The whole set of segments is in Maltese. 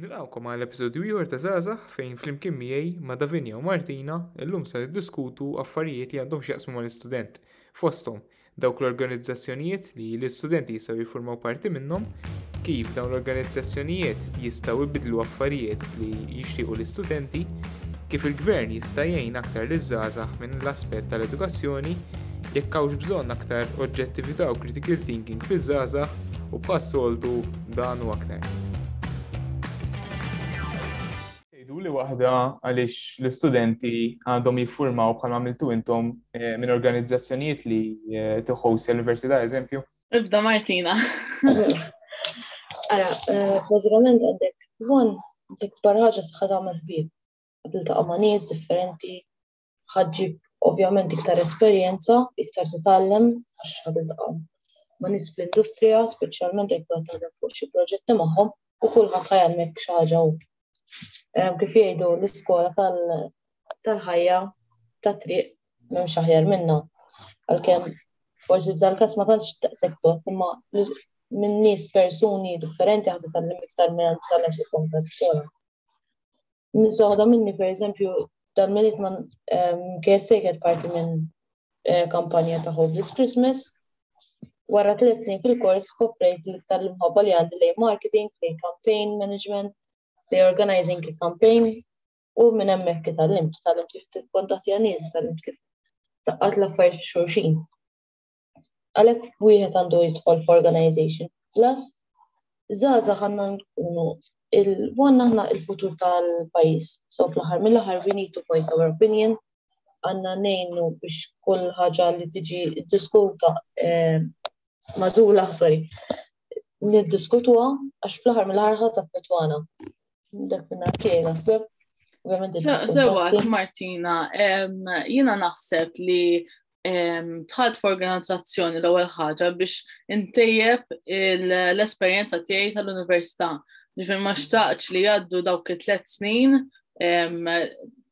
Nilqgħukom għal episodju ieħor ta' Żgħażagħ fejn flimkien miegħi ma' Davinia u Martina illum se niddiskutu affarijiet li għandhom x'jaqsmu mal-istudent. Fosthom dawk l-organizzazzjonijiet li l-istudenti jistgħu jiffurmaw parti minnhom, kif dawn l-organizzazzjonijiet jistgħu jbidlu affarijiet li jixtiequ l-istudenti, kif il-gvern jista' jgħin aktar liż-żgħażagħ minn l-aspett tal-edukazzjoni, jekk hawnx bżonn aktar oġġettività u critical thinking fiż-żgħażagħ u bħas-soltu Dan u aktar. Tgħiduli waħda għaliex l-istudenti għandhom jiffurmaw bħal għamiltu intom eh, minn organizzazzjonijiet li eh, tiħħosi l-Università, eżempju? Ibda Martina. Ara, eh, bażikament għandek one dik barħaġa tħad tagħmel fil. Għadil ta' amaniz differenti, ħaġġib ovvjament iktar esperjenza, iktar titgħallem għax ħatiltaqa' ma' nies fl-industrija, speċjalment jekk tkun qed taħdem fuq xi proġetti magħhom u kulħadd ħajgħalmek xi ħaġa hu. Kif jgħidu l-iskola tal-ħajja tat-triq m'hemmx aħjar minnha. Għalkemm forsi f'dan każ ma tantx daqshekk tot, imma minn nies persuni differenti ħadd titgħallem iktar minn għand sal-għax tkun ta' skola. Nisoħda minni per eżempju dan minit ma kessejket parti minn eh, kampanja ta' Hopeless Christmas. Wara tliet snin fil-kors skoprejt li ftal l-imħobba li għandi lej marketing, lej campaign management, lej organizing campaign u minn hemmhekk tal-lim, tal-lim kif tikkontattja nies, tal-lim kif taqqat l-affarijiet xulxin. Għalhekk wieħed għandu jidħol f'organization plus. Zaza għandna nkunu il-għanna ħna il-futur tal-pajis. So fl-ħar mill-ħar we need to voice our opinion għanna nejnu biex kull ħaġa li tiġi diskuta eh, mażula, sorry, niddiskutuha għax fl-ħar mill-ħar ħadd affettwana. Dak minna kiena, Sewat, Martina, jina naħseb li tħalt f'organizzazzjoni l-ewwel ħaġa biex intejjeb l-esperjenza tiegħi tal-università. Ġifier ma xtaqx li jgħaddu dawk it-tliet snin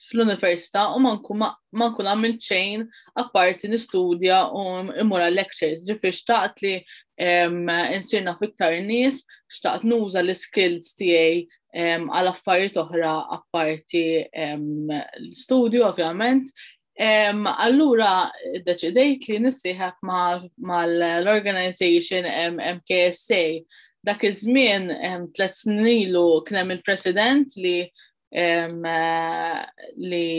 fl-università u ma nkun għamil ċejn apparti nistudja u imura lectures. Ġifier xtaqt li insirna fiktar nies, xtaqt nuża l-skills tiegħi għal affarijiet oħra apparti l-studju ovvjament, Allura deċidejt li nissieħab mal-organization MKSA. Dak iż-żmien tliet snin ilu kien hemm il-President li li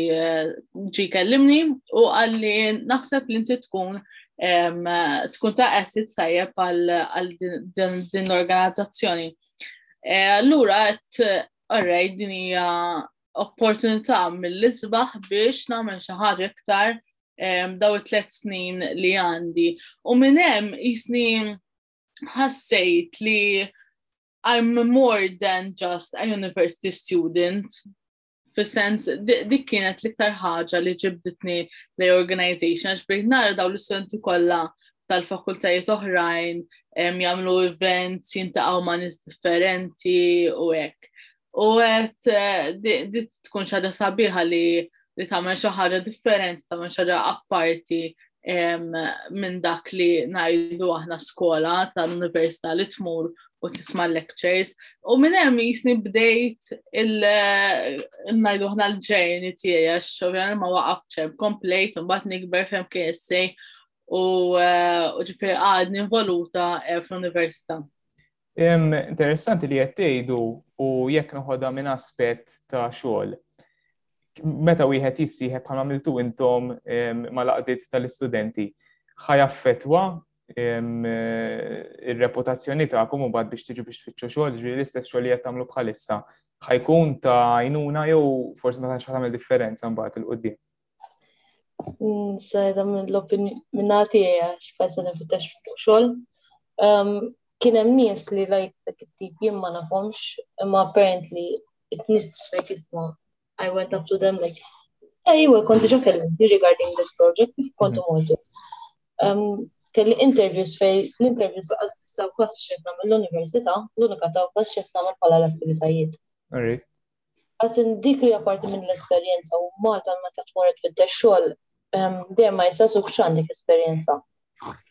ġi kellimni u għalli naħseb li inti tkun tkun ta' asset tajjeb għal din l-organizzazzjoni. Eh, allura għet għarrejt din hija opportunità mill-isbaħ biex nagħmel xi ħaġa iktar daw it-tlet snin li għandi. U minn hemm jisni ħassejt li I'm more than just a university student. Fis-sens, dik kienet l-iktar ħaġa li ġibditni l organization għax bejn nara daw l-istudenti kollha tal-fakultajiet oħrajn jagħmlu events, jintaqgħu ma' nies differenti u hekk. U għet eh, di tkun xaġa sabiħa li li tagħmel xi ħaġa differenti, tagħmel xi ħaġa apparti minn dak li ngħidu aħna skola tal-università li tmur u tisma' lectures. U minn hemm jisni bdejt il-najdu eh, ħna l-ġejni tiegħi għax ovvjament ma waqaf ċem komplejt u mbagħad nikber fem KSA eh, u ġifieri għadni involuta eh, fl-università. Interessanti li qed tgħidu u jekk noħodha minn aspett ta' xogħol. Meta wieħed jissieħeb bħal għamiltu intom ma' laqdiet tal-istudenti, ħajaffetwa ir-reputazzjoni tagħkom u bad biex tiġu biex tfittxu xogħol, ġri l-istess xogħol li qed tagħmlu bħalissa. Ħajkun ta' għajnuna jew forsi ma tantx ħatamel differenza mbagħad il-qudiem. Sajda mill-opinjoni minnati għax fessa ta' fittex fuq xogħol. Um, kien hemm nies li rajt dak it-tip jien ma nafhomx, imma apparently it-nies like isma' I went up to them like Ejwa, kont ġo kellimti regarding this project, kif kontu mhm. moltu. Um, kelli interviews fej l-interviews għazzaw kas xefna mill-università, l-unika taw kas xefna mill bħala l-attivitajiet. Għax dik hija parti minn l-esperjenza u Malta ma taħt mur tfittex xogħol ehm, dejjem ma jistaqsuk x'għandek esperjenza.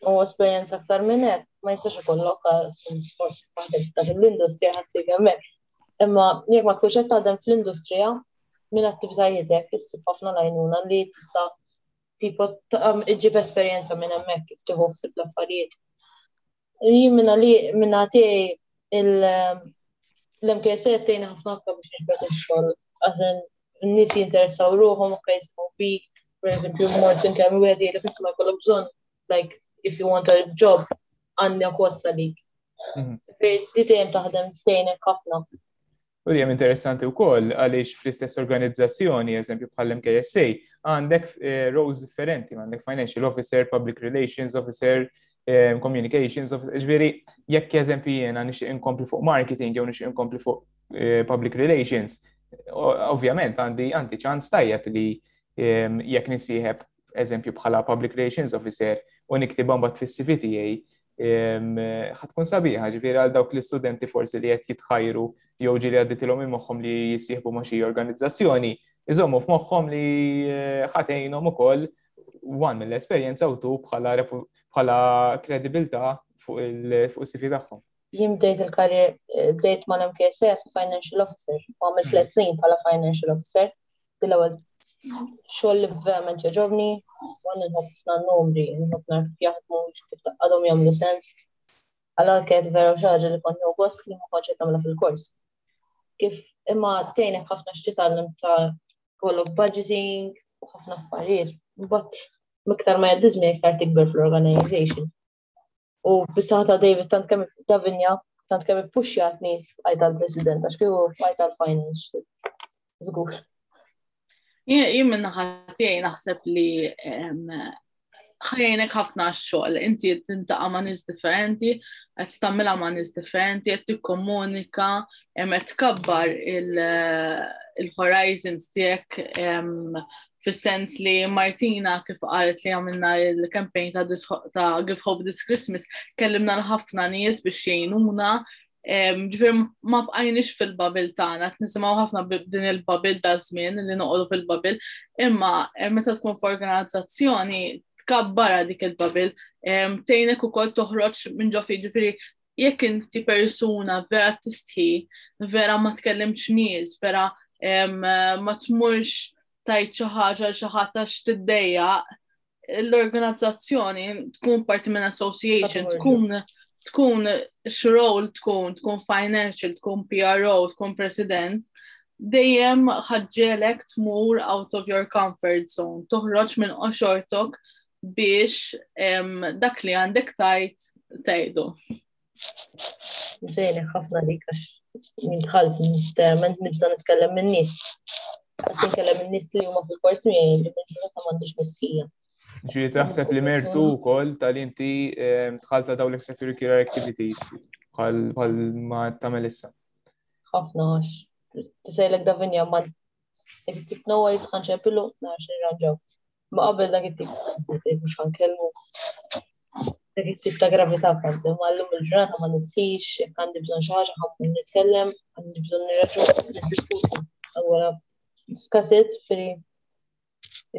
U esperjenza aktar minn hekk ma jistax ikollok għax l-industrija ħassib hemmhekk. Imma jekk ma tkunx qed taħdem fl-industrija minn attivitajitek issib ħafna lajnuna li tista' tipo iġib esperjenza minn hemmhekk kif tieħu ħsieb l-affarijiet. Jien minna li minna tiegħi l-MKS jtejna ħafna aktar biex nixbet ix-xogħol għaxen n-nies jinteressaw ruħhom u jismu bik, per eżempju mort inkemm wieħed jgħidlek isma' jkollok bżonn like if you want a job għandek wassa lik. Mhm. Di dejjem taħdem tgħinek ħafna. U li hemm interessanti wkoll għaliex fl-istess organizzazzjoni, eżempju bħal MKSA, għandek eh, roles differenti, għandek financial officer, public relations officer, eh, communications officer, ġveri, jekk eżempju jena nix inkompli fuq marketing jew nix inkompli fuq eh, public relations, ovvjament għandi għandi ċans tajjeb li ehm, jekk nisieħeb eżempju bħala public relations officer u niktibhom bat fis-CV tiegħi ħatkun sabiħa, ġifiri għal dawk l-istudenti forsi li qed jitħajru jew ġili għadditilhom il moħħom li jisieħbu ma' xi organizzazzjoni, iżommu f'moħħom li eh, ħatejnhom ukoll wan mill-esperjenza u tu bħala kredibilità fuq il-sifi tagħhom. Jim bdejt il-karrier, eh, bdejt ma' l-MKSS Financial Officer, u għamil tliet snin bħala Financial Officer, dil-ewwel xogħol li verament joġobni, għandu nħobbna numri, nħobbna kif jaħdmu, kif għadhom jagħmlu sens. Għalla kienet vera xaġa li kont jew gost li ma kontx qed nagħmilha fil-kors. Kif imma tgħinek ħafna xti tgħallem ta' kollok budgeting u ħafna affarijiet. Mbagħad miktar ma jgħaddi żmien iktar tikber fl-organization. U bis-saħħa ta' David tant kemm Davinja tant kemm ippuxxjatni għajt tal-President għax kieku għajt tal-Finance. Żgur. Jien minn ħatijaj naħseb li ħajnek ħafna xogħol, inti tintaqa' ma' nies differenti, qed tagħmilha ma' nies differenti, qed tikkomunika, qed tkabbar il-horizons tiegħek fis-sens li Martina kif qalet li għamilna il-campaign ta', ta Give Hope This Christmas, kellimna l-ħafna nies biex jgħinuna, ġifir ma bqajnix fil-babil tagħna, nisimgħu ħafna din il-babil da' żmien li noqogħdu fil-babil, imma eh, meta tkun f'organizzazzjoni tkabbara dik il-babil, tejnek ukoll toħroġ minn ġofi ġifiri jekk inti persuna vera tistħi, vera ma tkellimx nies, vera ma tmurx tajt xi ħaġa xi ħadd għax tiddejjaq, l-organizzazzjoni tkun parti minn association, tkun tkun xrol tkun, tkun financial, tkun PRO, tkun president, dejjem ħadġelek tmur out of your comfort zone, toħroġ minn qoxortok biex dak li għandek tajt tajdu. Ġejni ħafna dik għax minn tħalt verament nibsa nitkellem minn nies. Għax nitkellem minn nies li huma fil-kors miegħi li minn ġurnata m'għandix miskija. Ġiri taħseb li mertu wkoll tal-inti tħalta dawn l-extracurricular activities bħal ma tagħmel issa. Ħafna għax. Tisejlek davinja ma' If it no worries, ħanċepilu, nax nirranġaw. Ma qabel dak it-tip mhux ħankellmu dak it-tip ta' gravità fadda, ma llum il-ġrata ma nistix, jekk għandi bżonn xi ħaġa ħammur nitkellem, għandi bżonn nirraġun niddiskuti. Allura skasit fri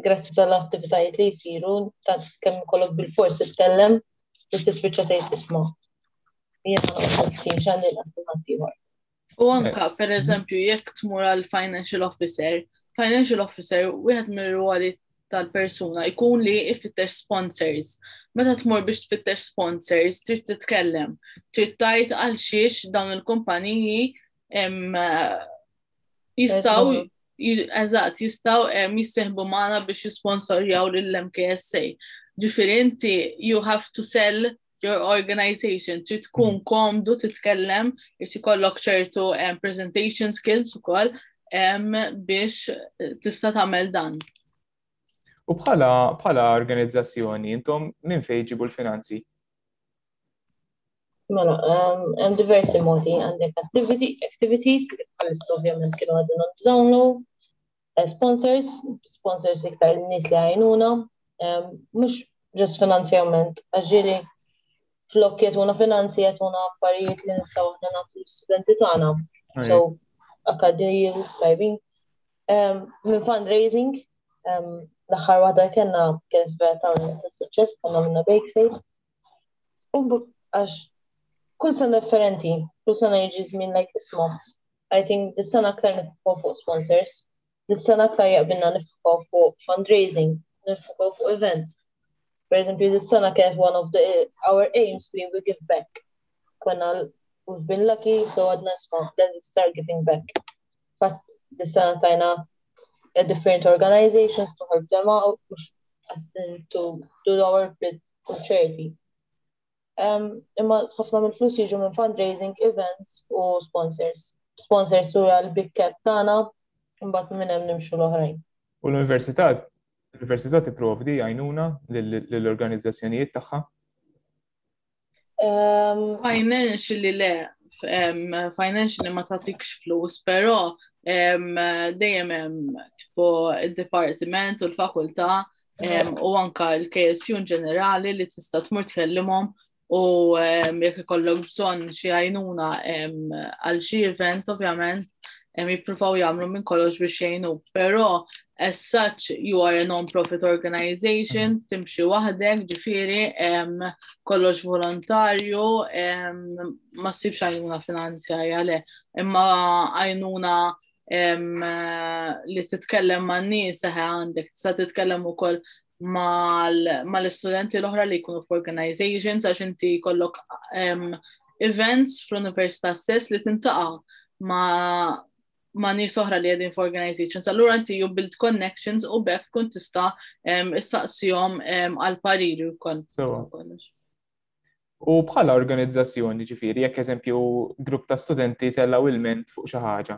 grazzi tal-attivitajiet li jsiru, tant kemm ikollok bil-fors titkellem li tispiċċa tgħid isma'. Jien ma naqsam x'għandi nqas ħaddieħor. U anka, per eżempju, jekk tmur għal financial officer, financial officer wieħed mir-rwoli tal-persuna jkun li ifittex sponsors. Meta tmur biex tfittex sponsors, trid titkellem, trid tajt għal xiex dawn il-kumpaniji jistaw eżatt jistaw jissieħbu magħna biex jisponsorjaw lill-MKSA. Ġifieri inti you have to sell your organization trid tkun mm. komdu titkellem biex ikollok ċertu eh, presentation skills ukoll biex eh, tista' tagħmel dan. U bħala bħala organizzazzjoni intom minn fejn ġibu l-finanzi? Mela, hemm diversi modi għandek activities, bħalissa ovvjament kienu għadin download, Sponsors, sponsors iktar nies li għajnuna, mhux ġust finanzjament, għax flok jatuna finanzi jatuna affarijiet li nistaw għadna nagħtu l-studenti tagħna. So, akadejils, tajbin. Minn fundraising, l-aħħar waħda kellna kienet vera ta' suċċess, konna minna bake sale. Għax kull sena differenti, kull sena jiġi żmien like isma. I think this sena aktar nifukaw fuq sponsors, this sena aktar jaqbilna nifukaw fuq fundraising, nifukaw fuq events. Per eżempju, this sena kienet one of the, our aims li we give back. Konna we've been lucky, so għadna isma, let's start giving back. fatt li sena tajna eh, different organizations to help them out, mux to do our bit u charity. Imma ħafna minn flus jiġu minn fundraising events u sponsors. Sponsors u għal big cap tana, mbatt minn hemm nimxu l-oħrajn. U l-Università l-Università tipprovdi għajnuna l-organizzazzjonijiet tagħha Um, financially le, um, financially ma tatikx flus, pero um, dejjem hemm tipo id-dipartiment u l-fakultà um, u anka l-KSU ġenerali li tista' tmur tkellimhom u um, jekk ikollok bżonn xi għajnuna um, għal xi event ovvjament jippruvaw jagħmlu minn kollox biex jgħinu, però as such you are a non-profit organization, mhm. timxi waħdek, ġifiri, kollox volontarju, ma ssibx għajnuna finanzjarja le, imma għajnuna li titkellem ma' nies għandek, tista' titkellem ukoll mal-istudenti l-oħra li jkunu f'organizations għax inti kollok ehm, events fl-università stess li tintaqa ma ma nies oħra li għedin f'organizations. Allura inti you build connections u bekk kun tista' ehm, issaqsihom ehm, għal pariri u kon. U bħala organizzazzjoni, ġifiri, jekk eżempju grupp ta' studenti tellaw il-ment fuq xi ħaġa,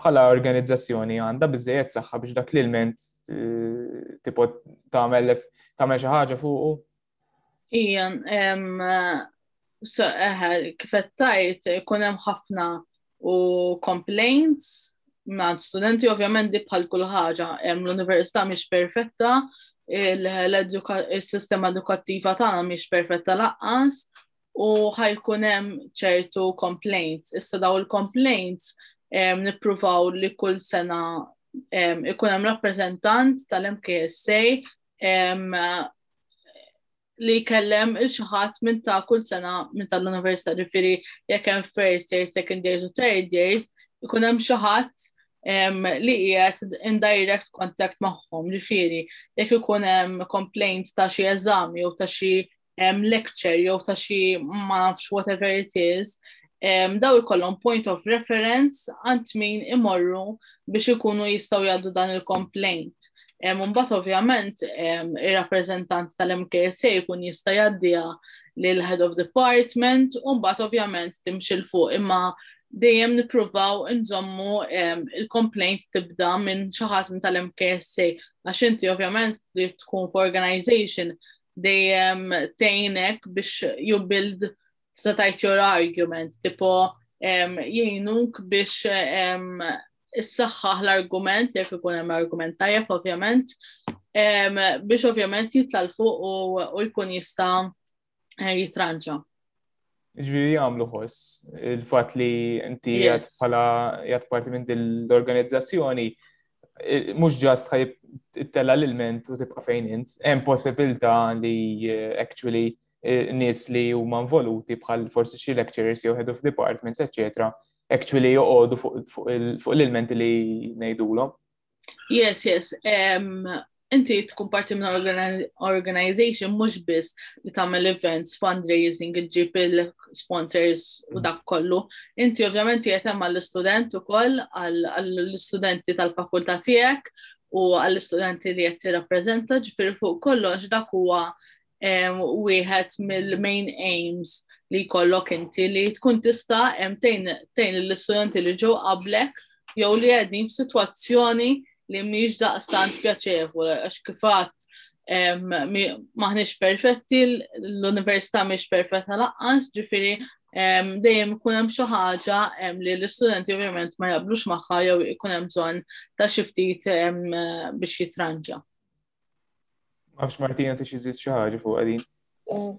bħala organizzazzjoni għandha biżejjed saħħa biex dak l-ilment eh, tipo tagħmel tagħmel xi ħaġa fuqu? Ija, kif qed tajt ikun hemm ħafna u complaints ma' studenti ovvjament di bħal kull ħaġa hemm l-università mhix perfetta, il-sistema edukattiva tagħna mhix perfetta laqqas u ħajkun hemm ċertu complaints. Issa daw il-complaints nippruvaw li kull sena ikun hemm rappreżentant tal-MKSA li kellem il-xaħat minn ta' kull sena minn ta' l-università ġifiri jekk hemm first years, second years u third years, ikun hemm xaħat li qiegħed in direct contact magħhom ġifiri jekk ikun hemm complaint ta' xi eżami jew ta' xi lecture jew ta' xi ma nafx whatever it is, daw ikollhom point of reference għand min imorru biex ikunu jistgħu jgħaddu dan il-complaint. Mbagħad ovvjament ir-rappreżentant tal-MKSA jkun jista' jgħaddiha lil head of department u mbagħad ovvjament timxi l fuq imma dejjem nippruvaw nżommu il-complaint tibda minn xi ħadd minn tal-MKSA għax inti ovvjament li tkun f'organization dejjem tgħinek biex you build tista' tgħid your argument, tipo jgħinuk biex issaħħaħ l-argument, jekk ikun hemm argument tajjeb ovvjament, biex ovvjament jitla l-fuq u jkun jista eh, jitranġa. Ġviri jgħamlu ħoss, il-fat li inti jgħat bħala jgħat parti minn dil-organizzazzjoni, mux ġast ħajib tella l-ilment u tibqa fejn int, hemm possibilta li eh, actually eh, nies li huma involuti bħal forsi xi lecturers jew head of departments, etc. Actually joqogħdu fuq l-ilment li ngħidulhom. Yes, yes. Um, inti tkun parti minn organization mhux biss li tagħmel events, fundraising, ġib il-sponsors u dak kollu. Inti ovvjament qed hemm għall-istudent ukoll għall-istudenti tal-fakultà tiegħek u għall-istudenti li qed tirrappreżenta ġifier fuq kollox dak huwa wieħed mill-main aims li kollok inti li tkun tista tejn l-istudenti li ġew qablek jew li għedin f'sitwazzjoni li mhix daqstant pjaċevoli għax kifat maħniex perfetti l-università mhix perfetta laqqas ġifieri dejjem ikun hemm xi ħaġa li l-istudenti ovvjament ma jaqblux magħha jew ikun hemm bżonn ta' xi ftit biex jitranġa. Għax Martina tix iżid xi ħaġa fuq għadin. Mm.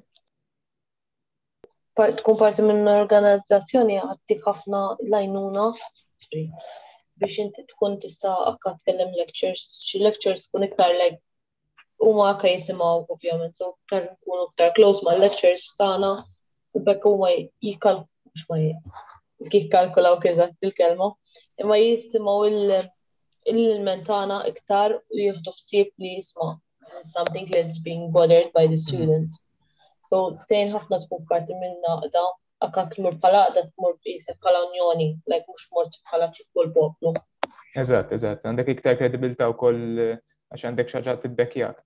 Tkun parti minn organizzazzjoni għattik ħafna lajnuna biex inti tkun tista' akka tkellem lectures, xi lectures tkun iktar like huma akka jisimgħu ovvjament, so iktar nkunu iktar close ma' lectures tagħna u bekk huma jikal mhux ma jikkalkulaw kieżat il-kelma, imma jisimgħu il- l-ilment tagħna iktar u jieħdu ħsieb li jisma' this is something that's being bothered by the students. So tejn ħafna tkun parti minn naqda, akka tmur bħala għaqda tmur b'isek bħala unjoni, like mhux mort bħala ċikku l-poplu. Eżatt, eżatt, għandek iktar kredibilità wkoll għax għandek xi ħaġa tibbekjak.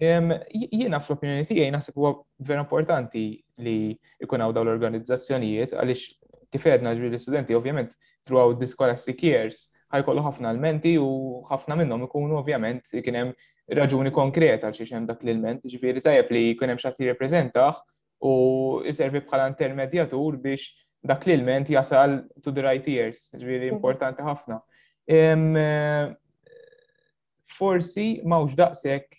Jiena fl-opinjoni tiegħi naħseb huwa vera importanti li jkun hawn dawn l-organizzazzjonijiet għaliex kif għedna ġri l-istudenti ovvjament throughout the scholastic years ħajkollu ħafna l-menti u ħafna minnhom ikunu ovvjament kien hemm raġuni konkreta xiex hemm dak l-ilment, ġifieri tajjeb li jkun hemm xatt jirrepreżentah u jservi bħala intermedjatur biex dak l-ilment jasal to the right ears, ġifieri mhm. importanti ħafna. forsi mawx daqshekk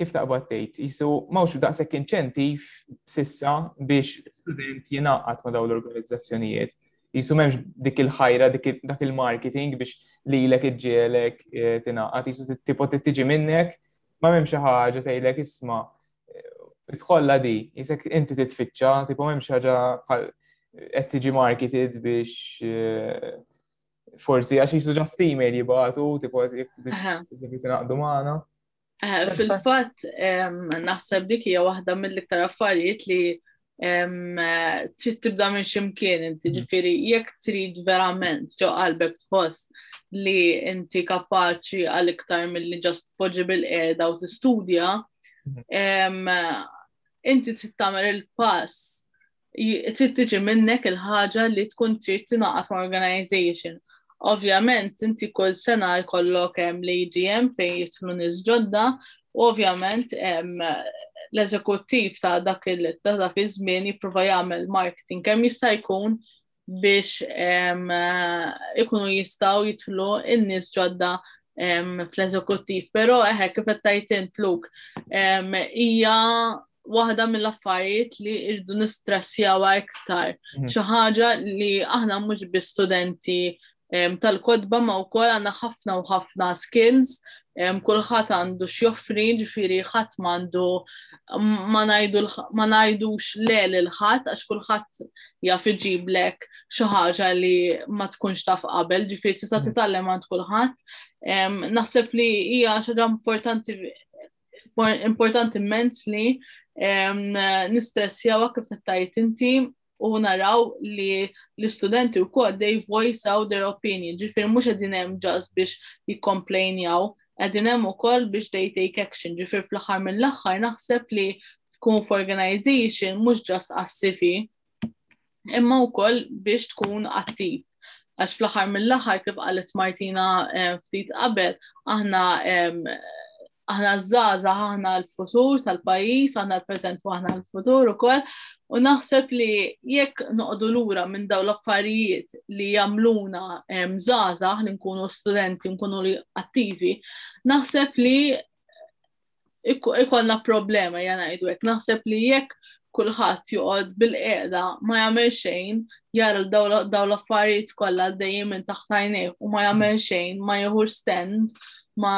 kif taqbad tgħid, jisu mawx daqshekk inċentiv sissa biex student jingħaqad ma' dawn l-organizzazzjonijiet. Jisu m'hemmx dik il-ħajra, dak il-marketing biex lilek iġġielek eh, tingħaqad, jisu tipo tiġi minnek, ma m'hemm xi ħaġa tgħidlek isma' tħolla di, jisek inti titfittxa, tipo m'hemm xi ħaġa qed tiġi marketed biex eh, Forsi għax jisu ġast email jibgħatu tipo tinaqdu magħna. Eh, fil-fatt naħseb dik hija waħda mill-iktar affarijiet li eh, trid tibda minn ximkien inti mm. ġifieri jekk trid verament ġo qalbek tħoss li inti kapaċi għal iktar mill-li ġast poġi bil-qeda u tistudja, mm-hmm. inti trid tagħmel il-pass trid tiġi minnek il-ħaġa li tkun trid tingħaqad ma' organization. Ovvjament, inti kull sena jkollok hemm l-AGM fejn jitlu nies ġodda, u ovvjament l-eżekuttiv ta' dak iż-żmien jipprova jagħmel marketing kemm jista' jkun biex ikunu jistaw jitlu in-nies ġodda fl-eżekuttiv. Pero eħe kif qed tajt int Luk, hija waħda mill-affarijiet li irdu nistressjawa iktar. Mhm. Xi ħaġa li aħna mhux bi studenti tal-kotba ma wkoll għandna ħafna u ħafna skills kulħadd għandu x'joffri, ġifieri ħadd m'għandu ma ngħidux le lil ħadd għax kulħadd jaf iġiblek xi ħaġa li ma tkunx taf qabel, ġifieri tista' mm. titgħallem għand kulħadd. Naħseb li hija xi ħaġa importanti importanti immens li nistressjaw kif tajt inti u naraw li l-istudenti u kod they voice out their opinion, ġifir mux għedin hemm ġas biex jikkomplejnjaw, għedin hemm u kol biex they take action, ġifir fl-axar mill-axar naħseb li tkun f'organization mux ġas għassifi, imma u kol biex tkun attiv. Għax fl-axar mill-axar kif għalet Martina eh, ftit qabel, aħna aħna zaza, aħna l-futur tal-pajis, aħna l-prezent u aħna l-futur u koll. U naħseb li jekk noqdu lura minn daw l-affarijiet li jamluna zaza, li nkunu studenti, nkunu li attivi, naħseb li ikollna problema jana idwek. Naħseb li jekk kulħadd joqgħod bil-qiegħda ma jagħmel xejn jara dawn l-affarijiet kollha għaddejjin minn taħt għajnejh u ma jagħmel xejn ma jieħu stand ma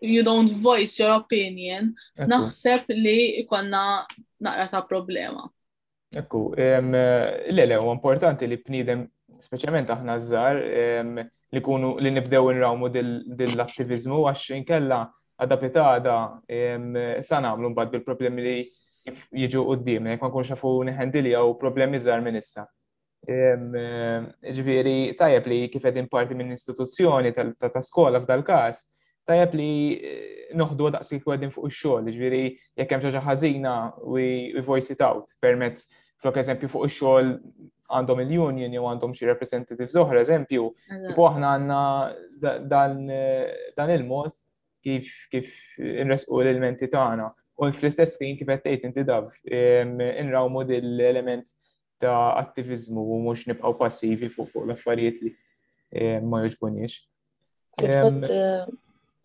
you don't voice your opinion naħseb li ikonna naqra ta' problema. Ekku, le le, u importanti li bnidem, speċjalment aħna żgħar, li kunu li nibdew nrawmu dill-attivizmu għax inkella għadha pitada sa nagħmlu mbagħad bil-problemi li jiġu quddiem, jekk ma nkunx nafu neħendili jew problemi żgħar minn issa. Ġifieri tajjeb li kif qegħdin parti minn istituzzjoni ta' skola f'dal każ, tajjeb li eh, noħdu daqsi kif qegħdin fuq ix-xogħol, ġifieri jekk hemm xi ħażina we voice it out permezz flok eżempju fuq ix-xogħol għandhom il-union jew għandhom xi representative zoħra eżempju, tipo aħna għandna dan il-mod kif kif inresqu l-elementi tagħna. U fl-istess ħin kif qed tgħid inti daf inrawmu l-element ta' attivizmu u mhux nibqgħu passivi fuq fuq l-affarijiet li eh, ma jogħġbuniex. Fil-fatt eh,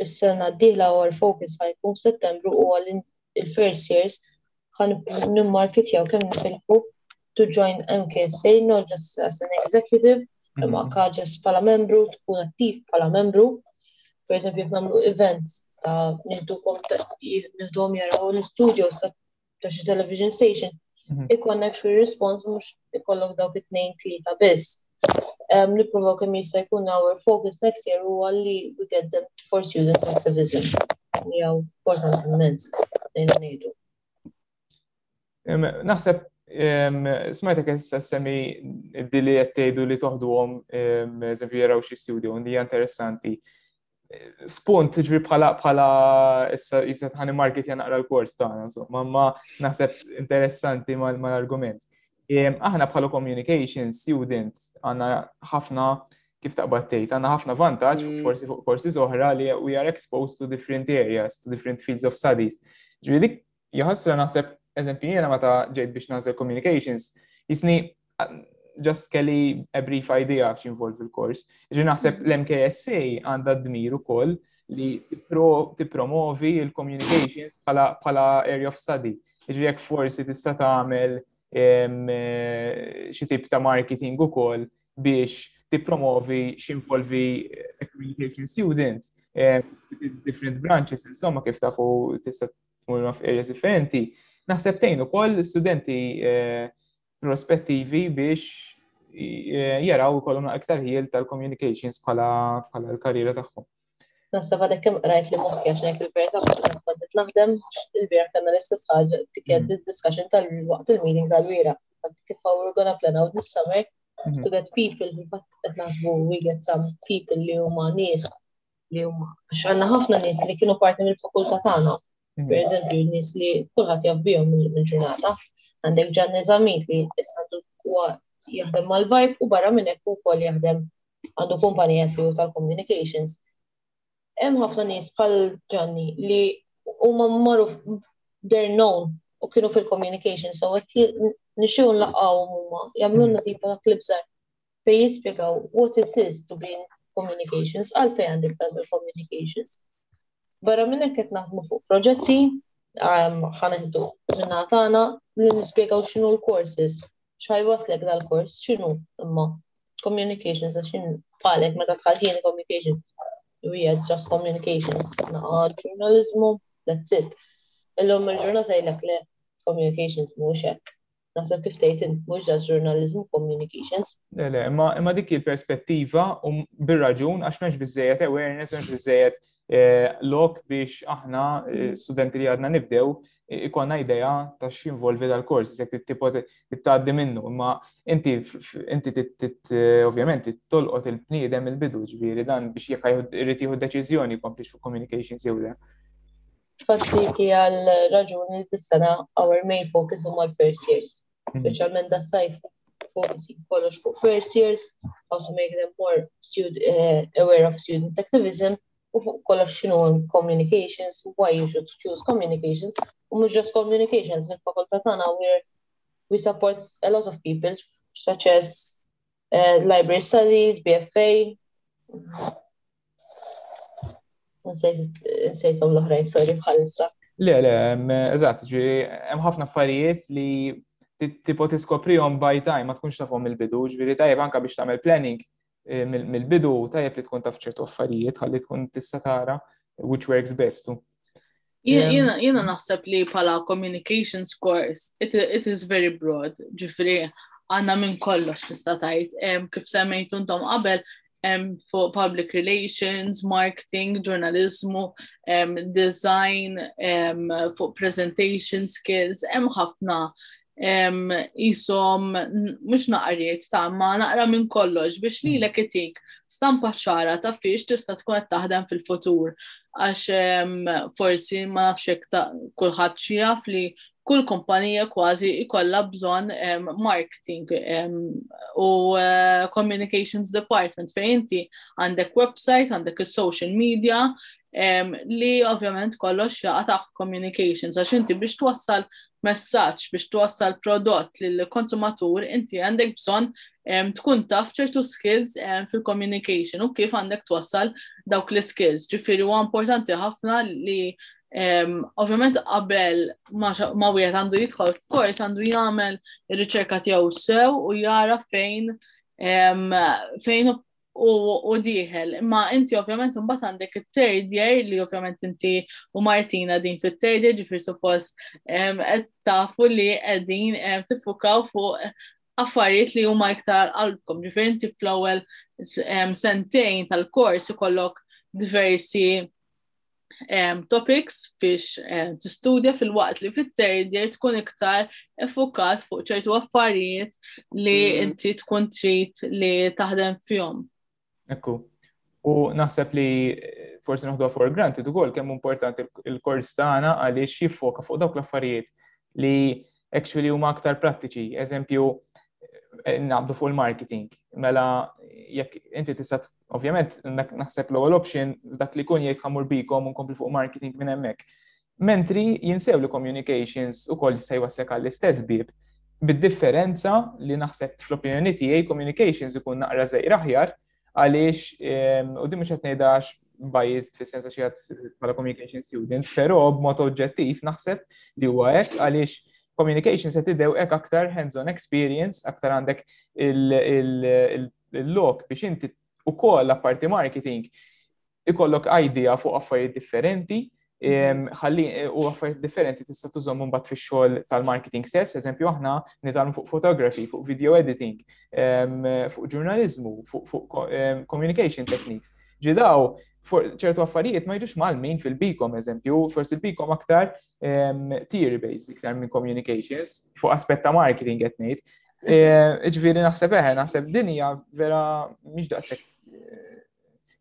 is-sena d-dieħla u focus ħajkun f'Settembru u għal il-first years ħan nimmarkitjaw kemm nifilħu to join MKSA, not just as an executive, mhm. imma kaġes pala membru, tkun attiv pala membru. Per eżempju, jek namlu events ta' niddukom jiddukom jaraw l-studio sa' ta' xi television station, mhm. ikonna xi response mhux ikollok dawk it-tnejn tlieta biss. Nipprovaw kemm jista' jkun our focus next year huwa li we get them for student activism. Jew important immens ngħidu. Naħseb smajtek issa semmi dili qed tgħidu li toħduhom eżempju jaraw xi studio li hija interessanti. spunt ġri bħala bħala issa jiset ħani market jan naqra l-kors ta' insomma, ma naħseb interessanti ma l-argument. Aħna bħala communication student għanna ħafna kif taqbad tgħid għandna ħafna vantaġġ mm. forsi fuq korsi oħra li we are exposed to different areas, to different fields of studies. Ġifieri dik Jaħasra naħseb eżempju jiena meta ġejt biex nażel communications, jisni just kelli a brief idea x'involv il-kors. Ġi naħseb mm. l-MKSA għandha d-dmir ukoll li tippromovi il-communications bħala area of study. Ġi jekk forsi tista' tagħmel eh, xi tip ta' marketing ukoll biex tippromovi x'involvi communication student, eh, different branches, insomma kif tafu tista' tmur naf areas differenti, naħseb tgħin ukoll studenti eh, prospettivi biex eh, jaraw ikollhom iktar ħiel tal-communications bħala l-karriera tagħhom. Nasab għadek kem rajt li moħħi għax ngħid il-verità biex qed kont qed naħdem il-bieraħ kellna l-istess ħaġa tikket mm. discussion tal-waqt il-meeting tal-wira. Kif we're gonna plan out this summer mm-hmm. to get people who qed naħsbu we get some people li huma nies li huma għax għandna ħafna nies li kienu parti mill-fakultà tagħna Mm. Per eżempju, nis li kullħat jaf bihom mill-ġurnata, għandek ġan eżamit li s-sandu kuwa jaħdem mal-vibe u barra minn hekk ukoll jaħdem għandu kumpanija tiegħu tal-communications. Hemm ħafna nies bħal ġanni li huma magħruf they're known u kienu fil-communication, so hekk nixxew nlaqgħu huma jagħmlulna mm. tipa ta' klibżar. fejn jispjegaw what it is to be in communications, għalfejn għandek tażel communications. Barra minn hekk qed naħdmu fuq proġetti, ħaneħdu minna tagħna li nispjegaw x'inhu l-courses, x'ħaj waslek dal-kors, x'inhu imma communications għax in falek meta tħaltini communications. We had just communications, naqa ġurnalizmu, that's it. Illum il-ġurnata jlek le communications mhux hekk. Naħseb kif tgħid int mhux da ġurnaliżmu communications. Le, le, imma dik il-perspettiva u bir-raġun għax m'hemmx biżejjed awareness, m'hemmx biżejjed eh, lok biex aħna eh, studenti li għadna nibdew eh, ikonna idea ta' x'involvi dal-kors, jekk tipo tgħaddi minnu, imma inti inti ovvjament tolqot il-bniedem il-bidu ġifieri dan biex jekk irid jieħu deċiżjoni komplix fuq communications jew le. Tfaddliti għal raġuni li dis-sena our main focus huma l-first years, hmm. speċjalment das-sajf focus kollox fuq first years, how to make them more student, uh, eh, aware of student activism, u fuq kollox xinu communications, why you should choose communications, u mhux just communications, il-fakultà tagħna we're we support a lot of people such as Eh, library Studies, BFA. Nsejtom l-oħrajn, sorry, bħalissa. Le, le, eżat, ġi, hemm ħafna affarijiet li tipo tiskoprihom by time, ma tkunx tafhom il-bidu, ġviri tajjeb anka biex tagħmel planning eh, mill-bidu tajjeb li tkun taf ċertu affarijiet ħalli tkun tista' tara which works best. Jena naħseb li pala communication scores, it, it is very broad, ġifri għanna minn kollox tista' tajt, kif semmejtu intom qabel, fuq public relations, marketing, ġurnalizmu, design, fuq presentation skills, hemm ħafna jisom mux naqriet ta' ma naqra minn kollox biex li l itik stampa ċara ta' fiex tista' tkun qed taħdem fil-futur għax forsi ma nafxek ta' kulħadd xi jaf li kull kumpanija kważi ikolla bżonn marketing u eh, communications department fejn inti għandek website, għandek is-social media, li ovvjament kollox jaqa taħt communications, għax inti biex twassal messaġġ biex twassal prodott lill-konsumatur inti għandek bżonn tkun taf ċertu skills fil-communication u kif għandek twassal dawk l-skills. Ġifieri huwa importanti ħafna li ovvjament qabel ma wieħed għandu jidħol f'kors għandu jagħmel ir-riċerka tiegħu sew u jara fejn fejn u diħel. Imma inti ovvjament mbagħad għandek it-third year li ovvjament inti u Martina din fit-third year ġifir suppost qed tafu li qegħdin tiffukaw fuq affarijiet li huma iktar qalbkom. Ġifir inti fl-ewwel sentejn tal-kors ikollok diversi topics biex tistudja fil-waqt li fit-third year tkun iktar effukat fuq ċertu affarijiet li mm. inti tkun trid li taħdem fihom. Ekku. U naħseb li eh, forsi noħdu for granted ukoll kemm importanti il-kors tagħna għaliex jiffoka fuq dawk l-affarijiet li actually huma aktar prattiċi. Eżempju, eh, nabdu fuq il-marketing. Mela, jekk inti tista' Ovvjament, naħseb l-ewwel option dak li kun jgħid ħamur bikom u nkompli fuq marketing minn hemmhekk. Mentri jinsew li communications ukoll jista' jwaslek għall-istess bib bid-differenza li naħseb fl-opinjoni tiegħi communications ikun naqra żejr aħjar għaliex ehm, u din mhux qed ngħidax biased fis sensa xi bħala communication student, però b'mod oġġettiv naħseb li huwa hekk għaliex communication se tidew hekk aktar hands-on experience, aktar għandek l-lok biex inti ukoll apparti marketing ikollok idea fuq affarijiet differenti ħalli u affarijiet differenti tista' tużhom mbagħad fix-xogħol tal-marketing stess, eżempju aħna nitalmu fuq photography, fuq video editing, fuq ġurnaliżmu, fuq communication techniques. Ġidaw, ċertu affarijiet ma jidux mal-min fil-bikom, eżempju, forsi bikom aktar theory-based, iktar minn communications, fuq aspetta marketing qed ngħid, Eh, ġviri naħseb eħe, eh, naħseb dinja vera miex daqsek eh,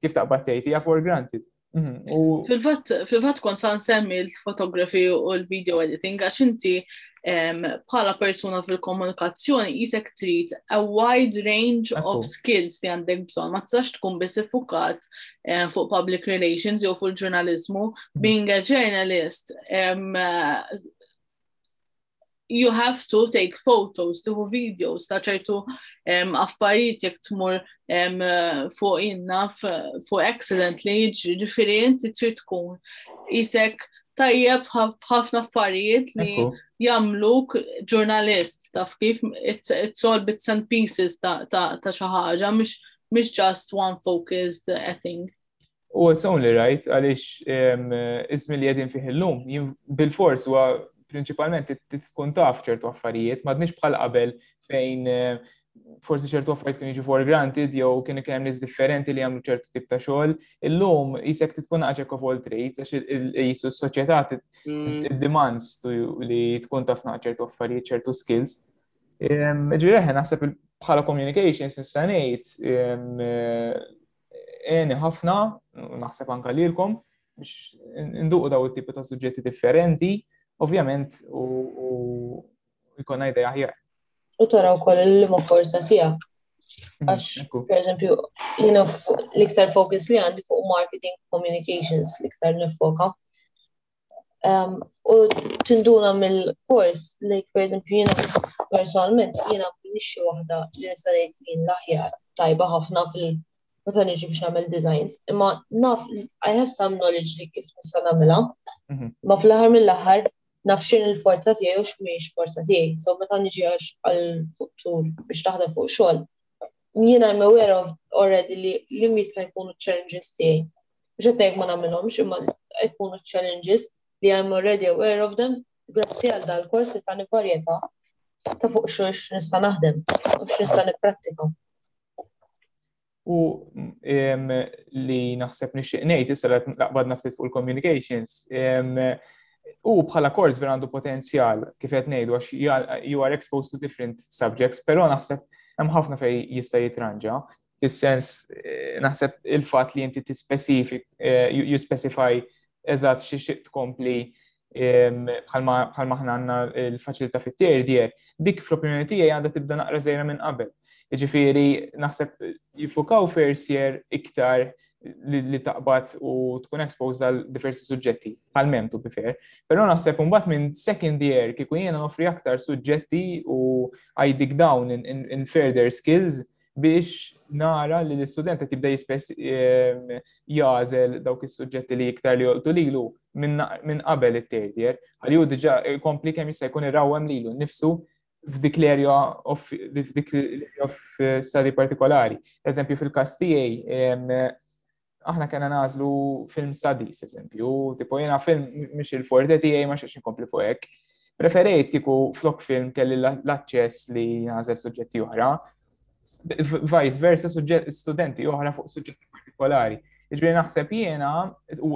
kif taqbad tgħid hija for granted. Mhm, Fil-fatt kon san semmi l-fotografi u l-video editing għax inti bħala persuna fil-komunikazzjoni jisek trid a wide range of skills li għandek bżonn. Ma tistax tkun biss iffukat fuq public relations jew fuq ġurnalizmu. Mhm. Being a journalist, you have to take photos, tiħu videos ta' ċertu affarijiet jek tmur fuq inna fuq accident li jiġri, ġifiri inti trid tkun isek tajjeb ħafna affarijiet li jamluk ġurnalist taf kif it's all bits and pieces ta' xi ħaġa mhux just one focused I think. U it's only right għaliex iżmi li qegħdin fih illum bil-fors huwa prinċipalment tkun taf ċertu affarijiet, m'għadniex bħal qabel fejn eh, forsi ċertu affarijiet kienu jiġu for granted jew kienu kemm nies differenti li jagħmlu ċertu tip ta' xogħol. Illum jisek tkun għaġek of all trades għax jisu s-soċjetà mm. demands li tkun taf ċertu affarijiet, ċertu skills. Ġireħen naħseb bħala communications nista' ngħid eh, għeni ħafna, naħseb anka lilkom, biex induqu daw it-tipi ta' suġġetti differenti, ovvjament, u jkun għajda jaħjar. U taraw kol il-lima forza tijak. Mm, Għax, per eżempju, jina l-iktar focus li għandi fuq marketing communications, l-iktar nifoka. Um, u tinduna mill-kors, like, per eżempju, jena personalment, jena minixi wahda li nista' ngħid li l-aħjar tajba ħafna fil- meta niġi biex nagħmel designs, imma naf I have some knowledge li kif nista' nagħmilha. Mhm. Ma fl-aħħar mill-aħħar naf x'in il-forza tiegħi u x'mhiex forza tiegħi. So meta niġi għal fuq tul biex taħdem fuq xogħol, jiena I'm aware of already li li jista' jkunu challenges tiegħi. Mhux qed ngħid ma nagħmilhomx imma jkunu challenges li I'm already aware of them grazzi għal dan kors li tani varjetà ta' fuq xiex nista' naħdem u x'nista' nipprattika. U li naħseb nixtieq ngħid issa li naqbad naftit fuq il-communications u bħala kors vera għandu potenzjal kif qed ngħidu għax you are exposed to different subjects, però naħseb hemm ħafna fej jista' jitranġa. fis-sens naħseb il-fatt li inti tispecify, you specify eżatt xi xiq tkompli bħal ma ħna għandna l-faċilità fit-third year, dik fl-opinjoni tiegħi għandha tibda naqra żejra minn qabel. Jiġifieri naħseb jiffukaw first year iktar li taqbad u tkun exposed għal diversi suġġetti, għal mem to be fair. Però naħseb mbagħad minn second year kieku jiena nofri aktar suġġetti u għajdik dawn in further skills biex nara li l-istudent qed jibda ehm, jażel dawk is-suġġetti li iktar li jolqtu lilu minn qabel it-tertier, għal ju diġà kompli kemm jista' jkun irrawwem lilu nnifsu f'dik l-area of f'dik l-area of eh, study partikolari. Eżempju fil-każ tiegħi ehm, aħna kena nażlu film studies, eżempju, tipo jena film mhix il-forte tiegħi ma xiex inkompli fuq hekk. Preferejt kieku flok film kelli l-aċċess li nażel suġġetti oħra, vice versa studenti oħra fuq suġġetti partikolari. Iġbiri naħseb jiena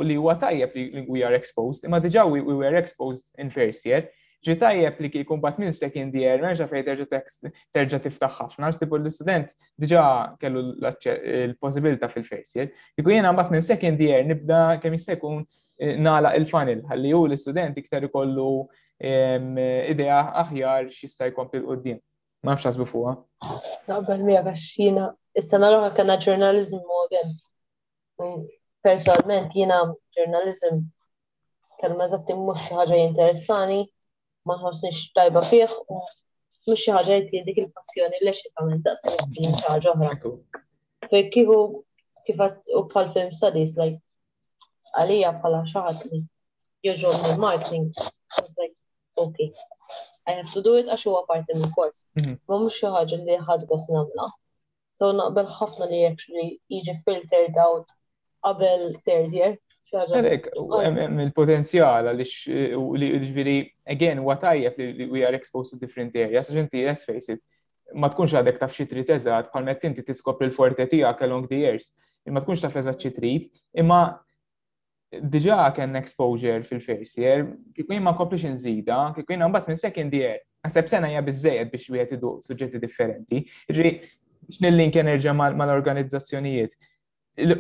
li huwa tajjeb li we are exposed, imma diġa we were exposed in first year, Ġi tajjeb li kieku mbagħad minn second year merġa' fejn terġa' terġa' tiftaħ ħafna għax tibu l-istudent diġà kellu l-possibilità fil-face year. Kieku jiena mbagħad minn second year nibda kemm jista' jkun eh, nagħlaq il-funnel ħalli hu l-istudent iktar ikollu ehm, idea aħjar x'jista' jkompli l qudiem Ma nafx ħasbu fuqha. Naqbel miegħek għax jiena is-sena l-oħra kellna ġurnaliżmu again. Personalment jiena ġurnaliżm kelma eżatti mhux xi ħaġa jinteressani, ma ħossniex tajba fih u mhux xi ħaġa li dik il-passjoni li xi tagħmel daqskemm xi ħaġa oħra. Fejn kieku kif u bħal film studies like għalija bħala xi ħadd li jogħġob minn marketing was like okay. I have to do it għax huwa parti mill-kors. Mhm. Ma mhux xi ħaġa li ħadd gost nagħmla. So naqbel ħafna li actually jiġi filtered out qabel third year. Għalek, il-potenzjal għalix eh, li ġviri, again, huwa tajjeb li we are exposed to different areas, għax inti, let's face it, ma tkunx għadek taf xi trid eżatt, bħal meta inti tiskopri l-forte tiegħek along the years, imma tkunx taf eżatt xi trid, imma diġa kien exposure fil-face year, kieku jien ma nkoplix nżida, kieku jien mbagħad minn second year, għasab sena hija biżejjed biex wieħed idu suġġetti differenti. Ġri, x'nil-link enerġa mal-organizzazzjonijiet.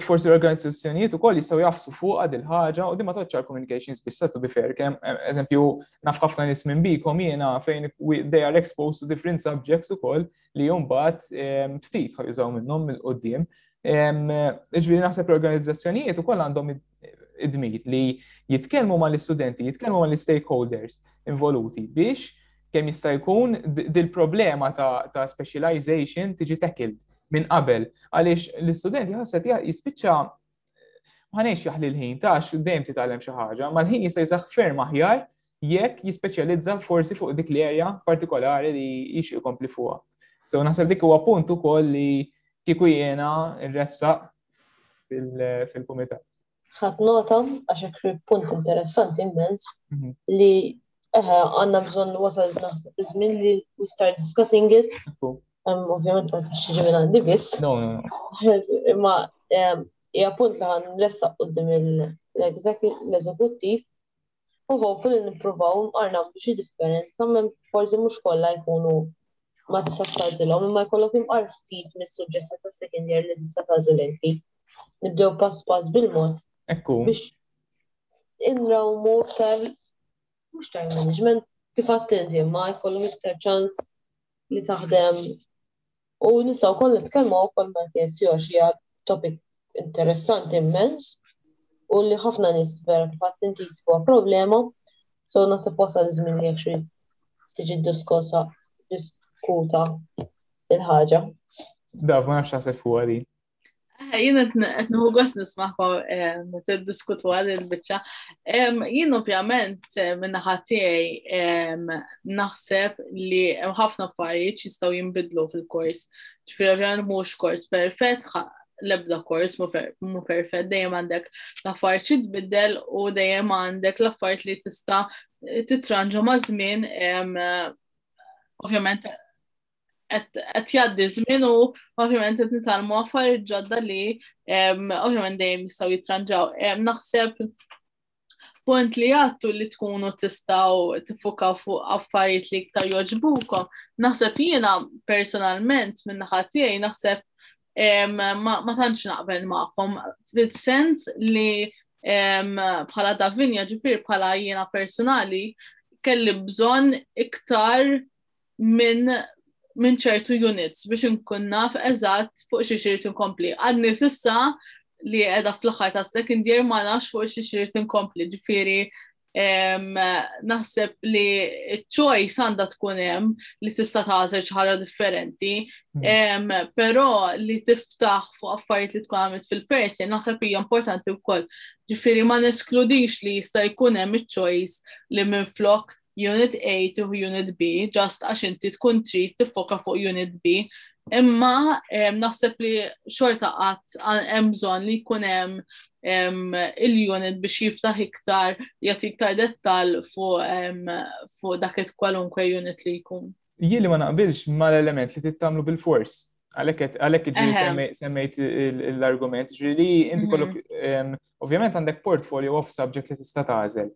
Forsi l-organizzazzjonijiet u koll jistaw jafsu fuq għad il-ħagġa u dimma toċċa l-communications biex satu bi fair kem, eżempju, nafħafna nis minn bikom jena fejn they are exposed to different subjects u koll, li jumbat ftit ħaj jużaw minnhom mill-qoddim. Ġviri naħseb l-organizzazzjonijiet ukoll għandhom id-dmir li jitkellmu ma' l-istudenti, jitkellmu ma' l-stakeholders involuti biex kemm jista' jkun dil-problema ta' specialization tiġi tackled minn qabel. Għaliex l-istudenti ħasset jispiċċa ħanejx jaħli l-ħin, tax dejjem titgħallem xi ħaġa, ma l-ħin jista' jisaħ ferm aħjar jekk jispeċjalizza forsi fuq dik l-erja partikolari li jixi jkompli fuqha. So naħseb dik huwa punt ukoll li kieku jiena rressa fil-kumitat. Ħadd nota għax ikri punt interessanti immens mhm. li eħe għandna bżonn wasal naħseb iż-żmien li we start discussing it. Ovvjament ma tistax tiġi minn għandi biss. No, no, no. Imma hija punt li għan nressaq qudiem l-eżekuttiv u ħofu li nippruvaw nqar nagħmlu xi differenza m'hemm forsi mhux kollha jkunu ma tistax tagħżilhom imma jkollok inqar ftit mis-suġġetti tas-second year li tista' tagħżel inti. Nibdew pass pass bil-mod biex inrawmu iktar mhux time management kif għadt inti imma jkollhom iktar ċans li taħdem U nisa wkoll nitkellmu wkoll ma' TSO xi għad topic interessanti immens u li ħafna nis vera fil-fatt inti jisibuha problema. So nasib wasal iż-żmien li jekk tiġi diskussa diskuta il-ħaġa. Da, ma nafx naħseb fuq għadi. Eh, jien qed nħu gost nismaħu eh, meta diskutu għal il-biċċa. Jien ovvjament eh, minn tiegħi naħseb li hemm ħafna affarijiet jistgħu jinbidlu fil-kors. Ġifieri ovvjament mhux kors perfett, l-ebda kors mu perfett dejjem għandek l-affarijiet xi tbiddel u dejjem għandek l-affarijiet li tista' titranġa ma' żmien ovvjament qed jgħaddi żmien u ovvjament qed nitalmu affarijiet ġodda li ovvjament dejjem jistgħu jitranġaw. Naħseb punt li għattu li tkunu tistaw tifukaw fuq affarijiet li iktar joġbukom. Naħseb jiena personalment minn ħatijaj naħseb ma tantx naqbel maqom fil-sens li bħala davinja ġifir bħala jiena personali kelli bżon iktar minn min ċertu units biex nkun naf eżatt fuq xi xirt inkompli. Għadni sissa li qiegħda fl-aħħar ta' second year ma nafx fuq xi xirt inkompli, ġifieri naħseb li choice għandha tkun hemm li tista' tażel xi ħaġa differenti, hmm. però li tiftaħ fuq affarijiet li tkun għamilt fil-first jien naħseb hija importanti wkoll. Ġifieri ma neskludix li jista' jkun hemm iċ-choice li minflok Unit A tieħu Unit B ġast għax inti tkun trid tiffoka fuq Unit B. Imma naħseb li xorta qatt hemm bżonn li jkun hemm il-unit biex jiftaħ iktar jagħti iktar dettal fuq dak it kwalunkwe unit li jkun. Jieli ma naqbilx mal-element li tittamlu bil-fors. Għalek ġiri semmejt l-argument, ġiri li inti mhm. kollok, ovvjament għandek portfolio of subject li tista' tażel.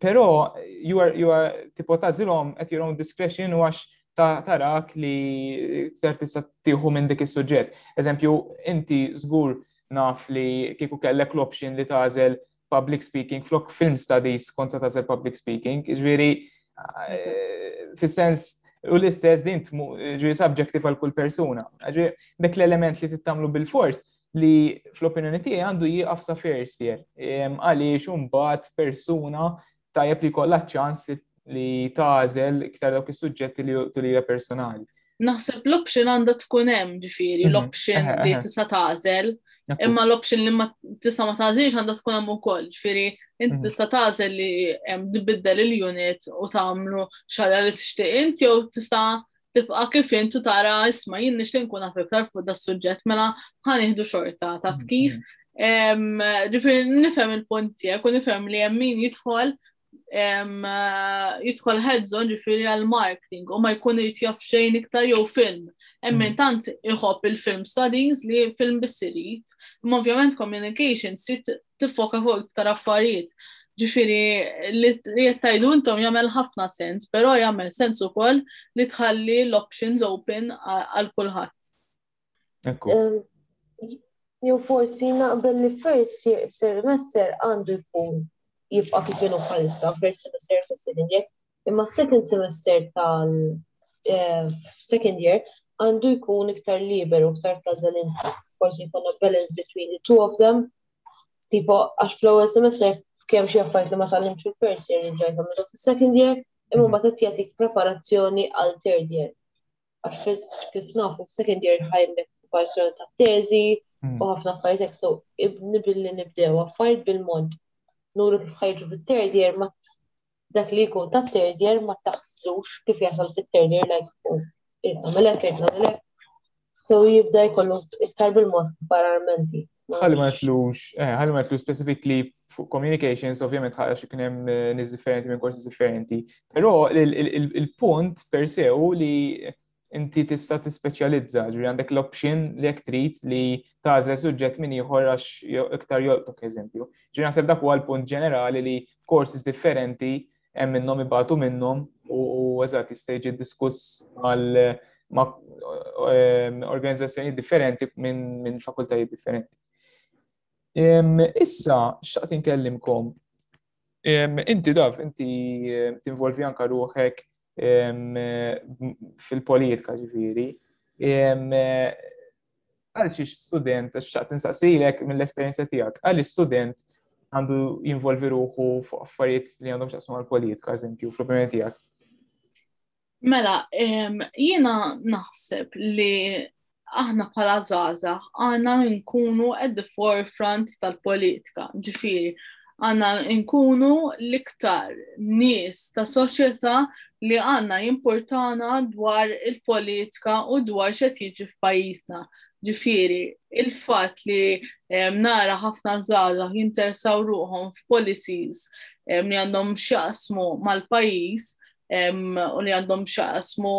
Pero, you are tipo tażilhom at your own discretion u għax ta' tarak li ser tista' tieħu minn dik is-suġġett. Eżempju, inti żgur naf li kieku kellek l-option li tażel public speaking flok film studies kont se tażel public speaking, ġviri eh, fis-sens u l-istess din ġviri subjective għal kull persuna. Dak l-element li tittamlu bil-fors li fl-opinjoni tiegħi għandu jieqaf sa first year. Għaliex imbagħad persuna tajjeb li jkollha ċ-ċans li tagħżel iktar dawk is-suġġetti li joqtu lilha personali. Naħseb l-option għandha tkun hemm ġifieri, mhm. l-option eh, eh, li eh. tista' tagħżel, imma l-option li ma tista' ma tagħżilx għandha tkun hemm ukoll, ġifieri inti mhm. tista' tagħżel li hemm tbiddel il-unit u tagħmlu xara li tixtieq int jew tista' tibqa' kif intu tara isma' jien nixtieq nkun naf iktar fuq da suġġett mela ħanieħdu xorta taf mm, kif. Mm. Ġifieri nifhem il-punt tiegħek u nifhem li hemm min jidħol jidħol headzon ġifieri għal marketing u ma jkun irid jaf xejn iktar jew film. Hemm min mm. tant iħobb il-film studies li film bissirit. Imma ovvjament communication trid tiffoka fuq iktar affarijiet. Ġifiri, li jettajdu intom jamel ħafna sens, pero jamel sens u koll li tħalli l-options open għal kulħadd. Ekku. Jew forsi naqbel li first semester għandu jkun jibqa' kif inhu bħalissa, first semester ta' sinin jekk Imma s-second semester tal eh, second year għandu jkun iktar liberu, iktar tażel inti. Forsi jkollna balance between the two of them. Tipo, għax fl-ewwel semester kemm xi affarijiet li ma tgħallimx fil-first year irġajt għamilhom fis-second year, imma mbagħad qed jagħtik preparazzjoni għal third year. Għax kif nafu fis-second year ħajlek preparazzjoni ta' teżi hmm. u ħafna affarijiet hekk so ibni billi nibdew affarijiet bil-mod. Nuru kif ħajġu fit-third year ma dak li jkun ta' third year ma taħslux kif jasal fit third year like u irqamelek, irqamelek. So jibda jkollu iktar bil-mod paramenti. Għalli ma jatlux, eh, għalli ma jatlux specifically fuq communications, ovvjament ħala xi kien hemm eh, nies differenti minn korsi differenti. Però il-punt per sew li inti tista' tispeċjalizza, ġifieri għandek l-option li jekk trid li tagħżel suġġett minn ieħor għax iktar jolqtok eżempju. Ġifieri naħseb dak huwa l-punt ġenerali li courses differenti hemm minnhom ibatu minnhom u eżatt jista' jiġi diskuss għal ma' ehm, organizzazzjoni differenti minn fakultajiet differenti. Ehm, issa, xaqt inkellimkom Inti daf, inti tinvolvi anka ruħek fil-politika ġifiri. Għal xiex student, xaqt insaqsilek mill-esperienza tijak, għal student għandu jinvolvi ruħu fuq affarijiet li għandhom xaqsmu għal-politika, eżempju, fl-opinjoni tijak? Mela, jiena naħseb li aħna bħala zaza għana nkunu at the forefront tal-politika, ġifiri, għana nkunu l-iktar nis ta' soċjetà li għanna jimportana dwar il-politika u dwar xed jiġi f'pajjiżna. Ġifiri, il-fat li nara ħafna zaza jintersaw ruħom f'policies li għandhom xaqsmu mal-pajjiż u li għandhom xaqsmu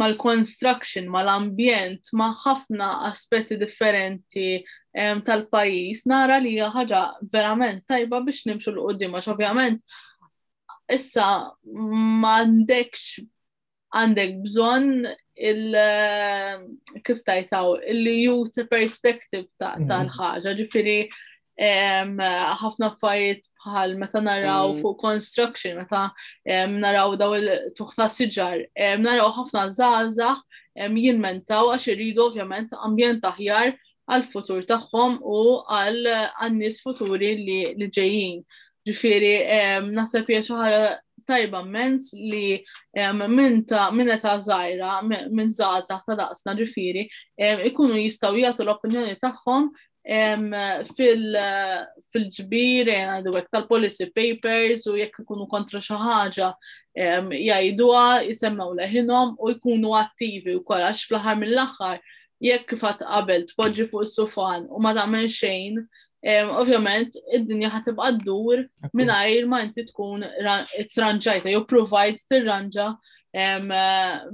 mal-construction, mal-ambjent, ma' ħafna aspetti differenti tal-pajis, nara li ħaġa verament tajba biex nimxu l-qoddim, għax ovvjament issa ma għandekx għandek bżonn il kif tajtaw il-youth perspective mhm. tal-ħaġa, ġifieri ħafna affarijiet bħal meta naraw mm. fuq construction, meta naraw daw il-tuħta siġar, naraw ħafna zaza jilmentaw għax irridu ovvjament ambjent aħjar għall-futur tagħhom u għan-nies futuri li ġejjin. Ġifieri naħseb hija xi ħaġa tajba mmens li minn ta' minn età żgħira, minn żgħażagħ ta' daqsna ġifieri, ikunu jistgħu jagħtu l-opinjoni tagħhom fil-ġbir għadwek tal-policy papers u jekk ikunu kontra xi ħaġa jgħiduha, jisemmaw leħinhom u jkunu attivi wkoll għax fl-aħħar mill-aħħar jekk kif għat qabel tpoġġi fuq is-sufan u ma tagħmel xejn, ovvjament id-dinja ħad tibqa' ddur mingħajr ma inti tkun tranġajta jew provajt tirranġa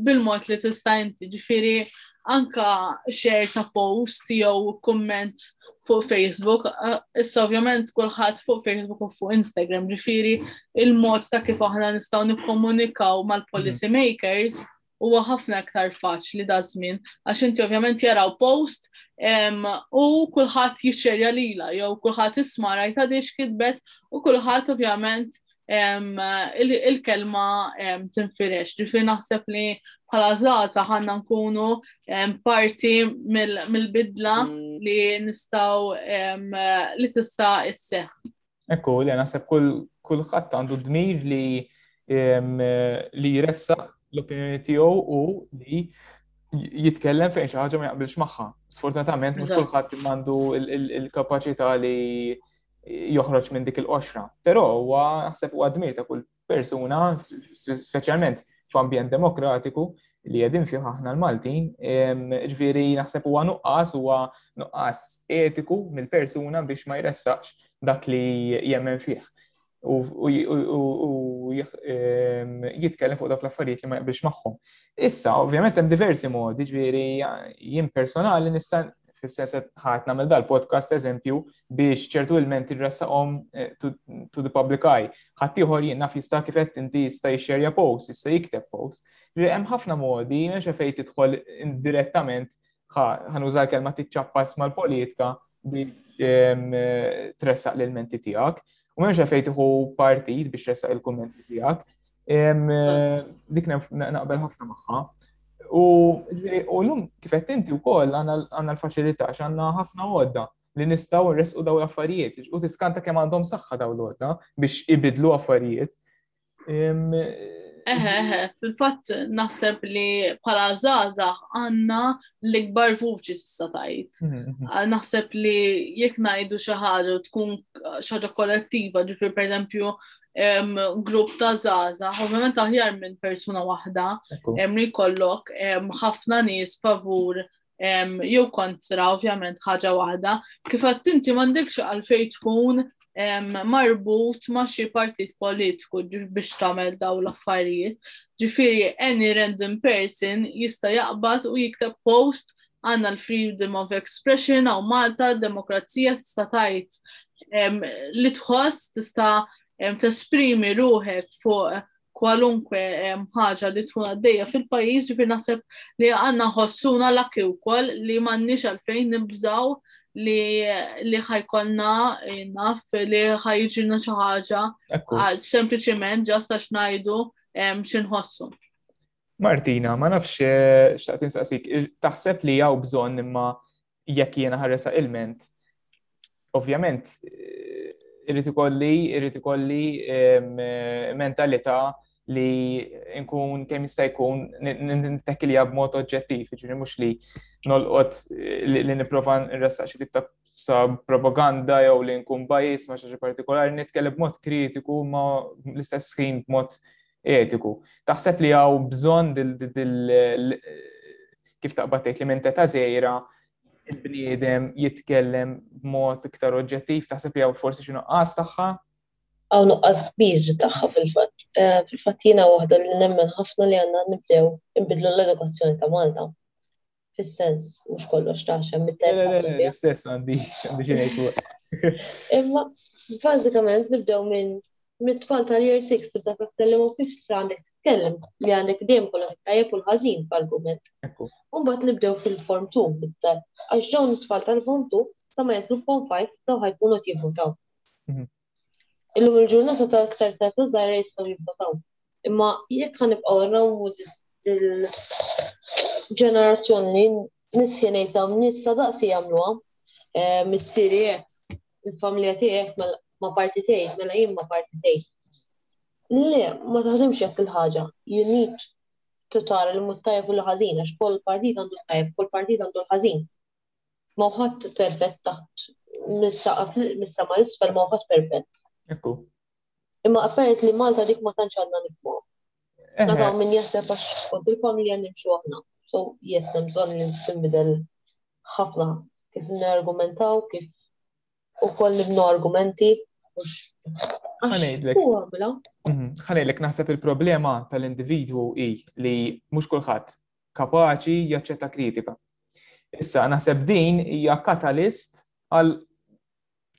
bil-mod li tista' inti. Ġifieri anka xejn ta' post jew kumment fuq Facebook, issa ovvjament kulħadd fuq Facebook u fuq Instagram, ġifieri il-mod ta' kif aħna nistgħu nikkomunikaw mal-policy makers huwa ħafna iktar faċli da żmien għax inti ovvjament jaraw post u kulħadd jixxerja lila jew kulħadd isma' rajta diex kitbet u kulħadd ovvjament il-kelma tinfirex. Ġifi naħseb li bħala zaza ħanna nkunu parti mill-bidla mm. li nistaw li tista' isseħ. Ekku, li naħseb kulħadd għandu dmir li li jressa l-opinjoni tiegħu u li jitkellem fejn xi ħaġa ma jaqbilx magħha. Sfortunatament mhux kulħadd għandu l-kapaċità li joħroġ minn dik il-qoxra. Però huwa naħseb huwa dmir ta' kull persuna, speċjalment f'ambjent demokratiku, li jedin fih aħna l-Maltin, ġviri naħseb huwa nuqqas huwa nuqqas etiku mill-persuna biex ma jressaqx dak li jemmen fih. U jitkellem fuq dak l-affarijiet li ma jaqbilx magħhom. Issa, ovvjament hemm diversi modi, ġviri jien personali nista' fis-sens qed ħadd nagħmel dal-podcast eżempju biex ċertu ilment irressaqhom eh, to the public eye. Ħadd ieħor jien naf jista' kif qed inti jista' jixxerja post, jista' jikteb post. Hemm ħafna modi mhux fejn tidħol direttament ħanuża l-kelma tiċċappas mal-politika biex ehm, tressaq l-ilmenti tiegħek. U m'hemmx fejn tieħu partit biex tressaq il-kummenti tiegħek. Dik naqbel ħafna magħha. U l-lum kifet inti u koll għanna l-facilità għanna ħafna għodda li nistaw resqu daw l-affarijiet u tiskanta kemm għandhom saħħa daw l-għodda biex ibidlu affarijiet. Eħe, eħe, fil-fatt naħseb li bħala zazax għanna l-ikbar vuċi tista' tajt. Mhm, mhm. Naħseb li jekk ngħidu xi ħaġa tkun xaġa kollettiva, ġifir pereżempju grupp ta' zaza, ovvjament aħjar minn persuna waħda, li kollok ħafna nies favur jew kontra ovvjament ħaġa waħda, kif għad inti m'għandekx għalfejn tkun marbut ma' xi partit politiku biex tagħmel daw l-affarijiet. Ġifieri any random person jista' jaqbad u jikteb post għandna l-freedom of expression għaw Malta, demokrazija tista' tajt li tħoss tista' tesprimi ruħek fuq kwalunkwe ħaġa li tkun għaddejja fil-pajjiż ġifi naħseb li għandna ħossuna l-akki wkoll li m'għandniex għalfejn nibżaw li li ħajkolna eh, naf li ħajġina xi ħaġa sempliċement ġast għax ngħidu x'inħossu. Martina, ma nafx eh, xtaqt insaqsik, taħseb li għaw bżon imma jekk jiena ħarresa ilment, ovvjament, eh, irrit ikolli, irrit ikolli eh, mentalita li nkun kemm jista' jkun nittekkilja b'mod oġġettiv, ġifieri mhux li nolqot li nipprova nressaq xi tip ta' propaganda jew li nkun bajis ma' xi partikolari, nitkellem b'mod kritiku ma' l-istess ħin b'mod etiku. Taħseb li hawn bżonn kif taqbad tgħid li minn teta' żgħira il-bniedem jitkellem b'mod iktar oġġettiv, taħseb li hawn forsi xi nuqqas tagħha? Hawn nuqqas kbir tagħha fil-fatt. Eh, fil-fatt jiena waħda li nemmen ħafna li għandna nibdew inbidlu l-edukazzjoni ta' Malta. fis-sens mhux kollox ta' xem L-istess għandi għandi xi ngħid fuq. Imma bażikament nibdew minn mit-tfal tal-year 6 tibda titkellem u kif għandek titkellem li għandek dejjem kollha tajjeb u l-ħażin f'argument. Mbagħad nibdew fil-form 2 iktar għax dawn it-tfal tal-form 2 sa ma jaslu form 5 daw ħajkunu jivvutaw. Mhm. Illum il-ġurnata ta' iktar ta' ta' żgħira jistgħu jivvotaw. Imma jekk ħanibqgħu nrawmu dil-ġenerazzjoni nisħi ngħid hawn nies sa daqsi jagħmluha, eh, missieri hekk, il-familja tiegħi hekk mela ma' parti tiegħi, mela jien ma' parti tiegħi. Le, ma taħdimx hekk il-ħaġa. You need to tara li mhux tajjeb u li ħażin għax kull partit għandu tajjeb, kull partit għandu l-ħażin. Ma hu ħadd perfett taħt mis-saqaf mis-sema l-isfel ma hu ħadd perfett. Ekku. Imma affarijiet li Malta dik ma tantx għandna nifhmu. Nataw min jaħseb għax kont il-familja nimxu aħna. So, yes, hemm bżonn li tinbidel ħafna kif nargumentaw, kif ukoll nibnu argumenti. Ħanejdlek. Mhm. Ħanejdlek naħseb il-problema tal-individwu hi li mhux kulħadd kapaċi jaċċetta kritika. Issa, naħseb din hija katalist għal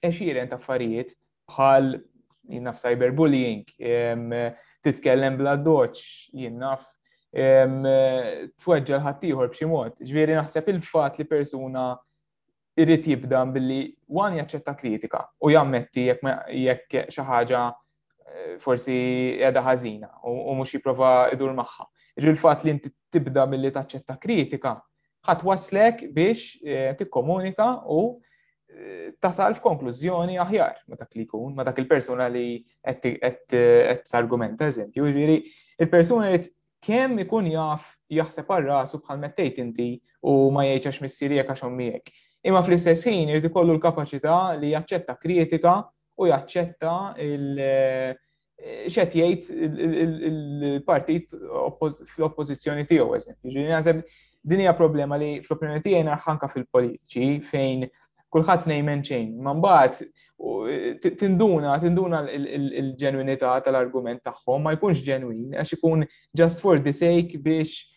eċiren ta' affarijiet bħal jinnaf cyberbullying, titkellem bla doċ, jinnaf tweġġa l-ħattijħor b'xi mod. Ġviri naħseb il-fat li persuna irid jibda billi wan jaċċetta kritika u jammetti jekk xi ħaġa eh, forsi qiegħda ħażina u mhux jipprova idur magħha. Ġifieri l-fatt li inti tibda milli taċċetta kritika ħadd waslek biex eh, tikkomunika u eh, tasal f'konklużjoni aħjar ma dak li jkun, ma dak il-persuna li qed targumenta eżempju, jiġifieri il-persuna li kemm ikun jaf jaħseb għal rasu bħal mettejt inti u ma jgħidx għax missieri jekk għax ommijek. Imma fl-istess ħin irid ikollu l-kapaċità li jaċċetta kritika u jaċċetta il- xet jgħid il-partit fl-oppożizzjoni tiegħu eżempju. Ġifieri din hija problema li fl-opinjoni tiegħi narħanka fil-politiċi fejn kulħadd nejmen xejn. Ma mbagħad tinduna, tinduna l-ġenwinità tal-argument tagħhom, ma jkunx ġenwin, għax ikun just for the sake biex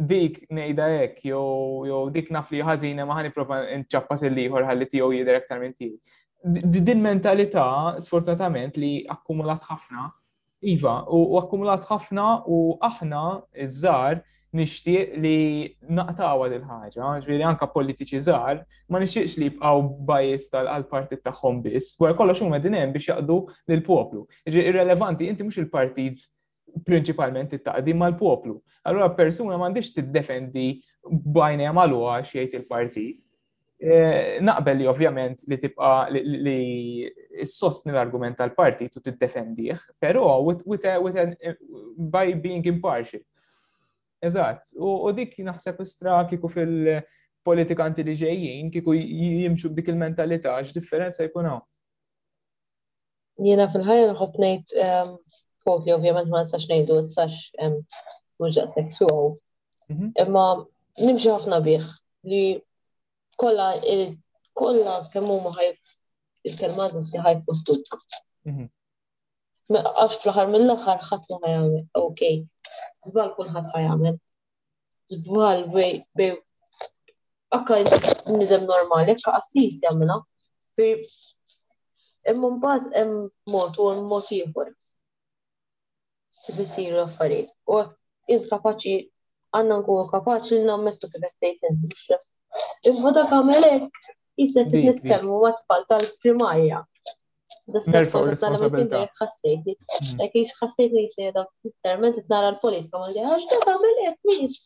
dik nejda hekk, jew dik naf li ħażina ma ħani prova nċappas il-liħor ħalli tiegħu jidher aktar minn tiegħi. Din mentalità, sfortunatament, li akkumulat ħafna, Iva, u akkumulat ħafna u aħna iż-żar nixtieq li naqtawa dil ħaġa ġviri anka politiċi żgħar, ma nixtieqx li jibqgħu bajis tal-partit tagħhom biss. Wara kollox huma din hemm biex jaqdu lill-poplu. Ġifieri irrelevanti inti mhux il-partit prinċipalment it-taqdim mal-poplu. Allura persuna m'għandix tiddefendi bajnejha magħluha xejn il-partit. Eh, naqbel li ovvjament li tibqa li s-sostni l-argument tal-partit u tiddefendih, pero with, eh, by being impartial. Eżatt, u dik naħseb istra kiku fil-politikanti li ġejjin, kiku jimxu b'dik il-mentalità, x'differenza jkun hawn. Jiena fil-ħajja nħobb ngħid fuq li ovvjament ma nistax ngħidu issax mhux daqshekk suw. Mhm. Imma nimxi ħafna bih li kollha kollha kemm huma ħaj il-kelma żisti ħaj fottuk. Mhm. Għax fl-aħħar mill-aħħar ħadd ma ħajamel, okej. Żball kulħadd ħajamel. zbal bej bej akka nidem normali, akka assis jamina. Imma mbagħad hemm mod u hemm mod ieħor kif isiru l-affarijiet. U int kapaċi għandna nkunu kapaċi li nammettu kif qed tgħid int. Imma dak għamel hekk jista' nitkellmu ma' tfal tal-primarja. Nerfaw responsabilità. Ħassejtni, dak jiex ħassejtni li jeda verament nara l-politika ma li għax da tagħmel hekk mis.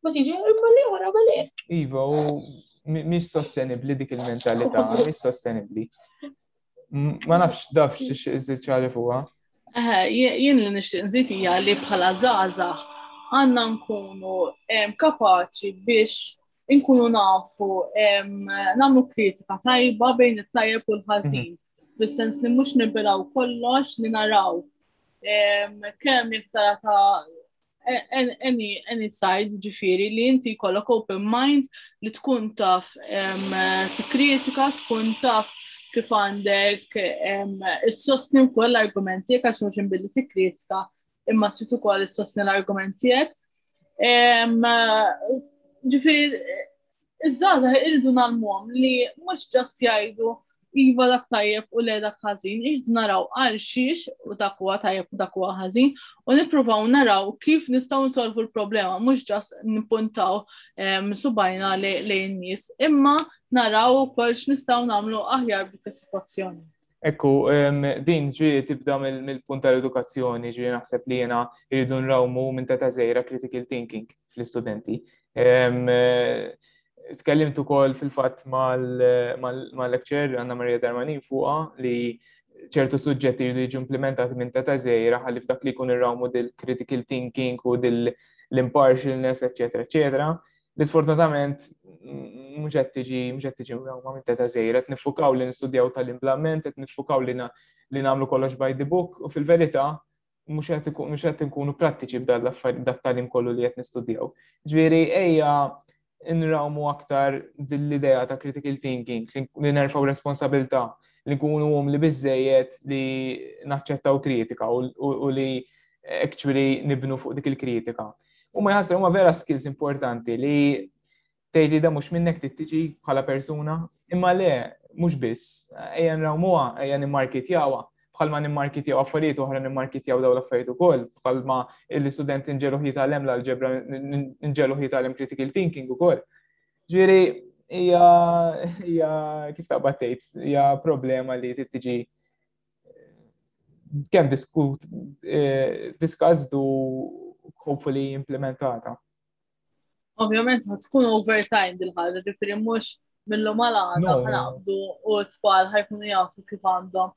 Ma tiġi imma li ora ma hekk. Iva, u mhix sostenibbli dik il-mentalità, mhix sostenibbli. Ma nafx dafx iżid ċari fuqha. Jien li nixtieq nżid hija li bħala żgħażagħ għandna nkunu kapaċi biex inkunu nafu nagħmlu kritika tajba bejn it-tajjeb u l-ħażin. Mhm. Fis-sens li mhux nibilaw kollox li naraw kemm iktar ta' any, any side ġifiri li inti kollok open mind li tkun taf kritika, tkun taf kif għandek is-sostni wkoll l-argumenti għax mhux billi tikkritika imma trid ukoll issostni l-argument tiegħek. Ġifieri iż-żgħażagħ irridu nagħlmuhom li mhux ġast jgħidu iva dak tajjeb u le dak ħażin, iġdu naraw għal xiex u dak huwa tajjeb u dak huwa ħażin u nippruvaw naraw kif nistgħu nsolvu l-problema mhux ġast nippuntaw subajna lejn nies imma naraw ukoll x'nistgħu nagħmlu aħjar dik is-sitwazzjoni. Ekku, din ġiri tibda mill-punt tal-edukazzjoni, ġiri naħseb li jena irridu nrawmu minn ta' tażejra critical thinking fl-istudenti. Tkellimt ukoll fil-fatt mal-lecture Anna Maria Darmani fuqa li ċertu suġġetti jridu jiġu implementati minn ta' tażejra ħalli f'dak li jkun irrawmu dil-critical thinking u dil-impartialness, eccetera, eccetera. Nisfortunatament, mhux qed tiġi mhux qed tiġi mrawma minn teta' żejra, qed nifukaw li nistudjaw tal-imblament, qed nifukaw li li nagħmlu kollox by the book u fil-verità mhux qed mhux qed inkunu prattiċi b'dan l-affarijiet dat-tagħlim kollu li qed nistudjaw. Ġifieri ejja nrawmu aktar din l-idea ta' critical thinking li nerfgħu responsabilità li nkunu hum li biżejjed li naċċettaw kritika u li actually nibnu fuq dik il-kritika. U ma jħassu huma vera skills importanti li tgħid li da mhux minnek tittiġi bħala persuna, imma le mhux biss, ejja nrawmuha, ejja nimmarkitjawha, bħalma nimmarkitjaw affarijiet oħra nimmarkitjaw daw l-affarijiet ukoll, bħalma l-istudent inġelu ħitalem l-alġebra, inġelu ħitalem critical thinking ukoll. Ġieri, hija kif taqbad tgħid, hija problema li tittiġi kemm diskut eh, discussed u hopefully implementata. Ovvjament tkun overtime dil-ħaġa, ġifieri mhux mill-lum għal-għada ħanaqbdu u t-tfal ħajkunu jafu kif għandhom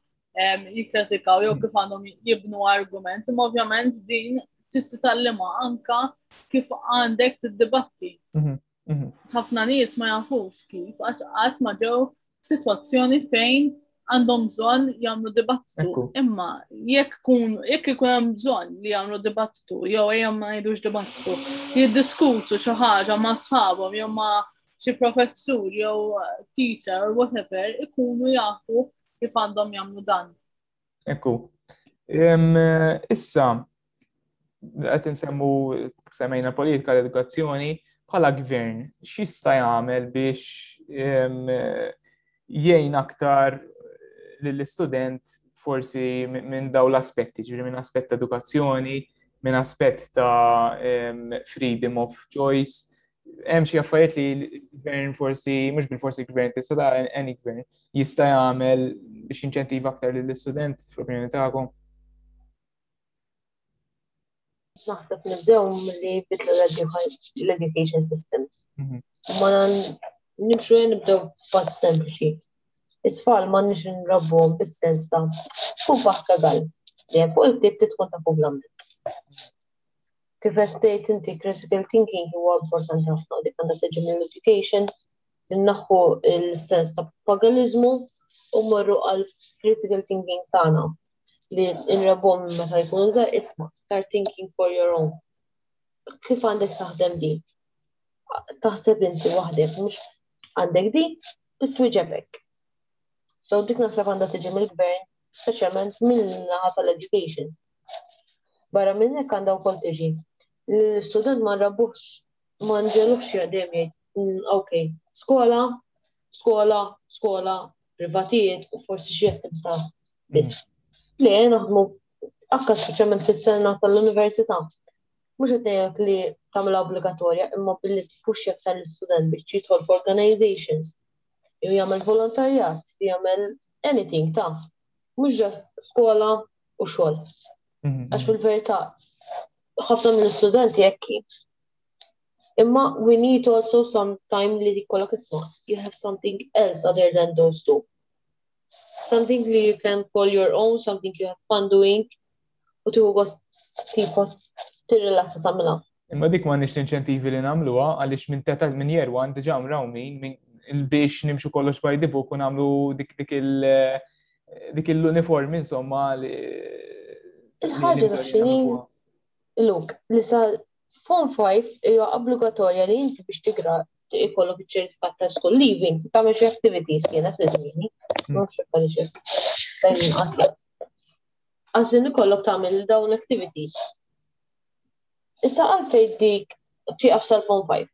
jikratikaw jew kif għandhom jibnu argument, imma ovvjament din titallima anka kif għandek t-dibatti. Mhm. Mhm. Ħafna nies ma jafux kif għax qatt ma ġew situazzjoni fejn għandhom bżonn jagħmlu dibattitu. Imma jekk kun jekk ikun hemm bżonn li jagħmlu dibattitu jew ejja ma jidux dibattitu, jiddiskutu xi ħaġa ma' sħabhom jew ma' xi professur jew teacher or whatever ikunu jafu kif għandhom jagħmlu dan. Ekku. Issa, qed insemmu semmejna politika l-edukazzjoni bħala gvern, x'jista' jagħmel biex jgħin aktar lill-istudent forsi minn daw l-aspetti, ġifieri minn aspett ta' edukazzjoni, minn aspett ta' freedom of choice. Hemm xi affarijiet li l-gvern forsi, mhux bil-forsi gvern tista' da' any gvern, jista' jagħmel biex inċentiva aktar lill-istudent fl-opinjoni tagħkom? Naħseb nibdew milli bidlu l-education system. Mhm. Ma nimxu nibdew pass sempliċi. It-tfal ma nix nrabbhom bis-sens ta' fuq baħka gal. Jek fuq il-tib titkun ta' fuq l Kif qed tgħid inti critical thinking huwa importanti ħafna dik għandha tiġi mill-education nnaħħu l-sens ta' pagalizmu u morru għal critical thinking tagħna li nrabhom meta jkun żgħar isma' start thinking for your own. Kif għandek taħdem di? Taħseb inti waħdek mhux għandek di titwiġebek. So dik naħseb għandha tiġi mill-gvern, speċjalment mill-naħa tal-education. Barra minn hekk għandha wkoll tiġi l-istudent ma rabbuħx Ma nġelux jgħaddem jgħid, mm, ok, skola, skola, skola, privatijiet u forsi xi attività biss. Mm. Le, naħdmu akka speċjalment fis-sena tal-università. Mhux qed ngħid li tagħmilha obbligatorja imma billi tippuxxi aktar l-istudent biex jidħol f'organizations jew jagħmel volontarjat, jagħmel anything ta' mhux ġast skola u xogħol. Mm-hmm. Għax fil-verità ħafna mill-istudenti jekk Imma we need also some time li jkollok isma' you have something else other than those two. Something li you can call your own, something you have fun doing, u tiħu għos tipo tirrilassa tamla. Imma dik ma nix l-inċentivi li namluwa għalix minn teta minn year one diġa mraw min minn biex nimxu kollox by the book u namlu dik dik il dik l-uniform insomma li. Il-ħagġa ta' xinin Luk, li sa Form Five hija obbligatorja li inti biex tigra ikollok iċ-ċertifikat ta' school leaving, tagħmel xi activities kienet fi żmieni. Ma nafx jekk għaliex hekk. Fejn inqatlet. Għażin ikollok tagħmel dawn l-activities. Issa għalfejn dik tieqaf sal-Form Five.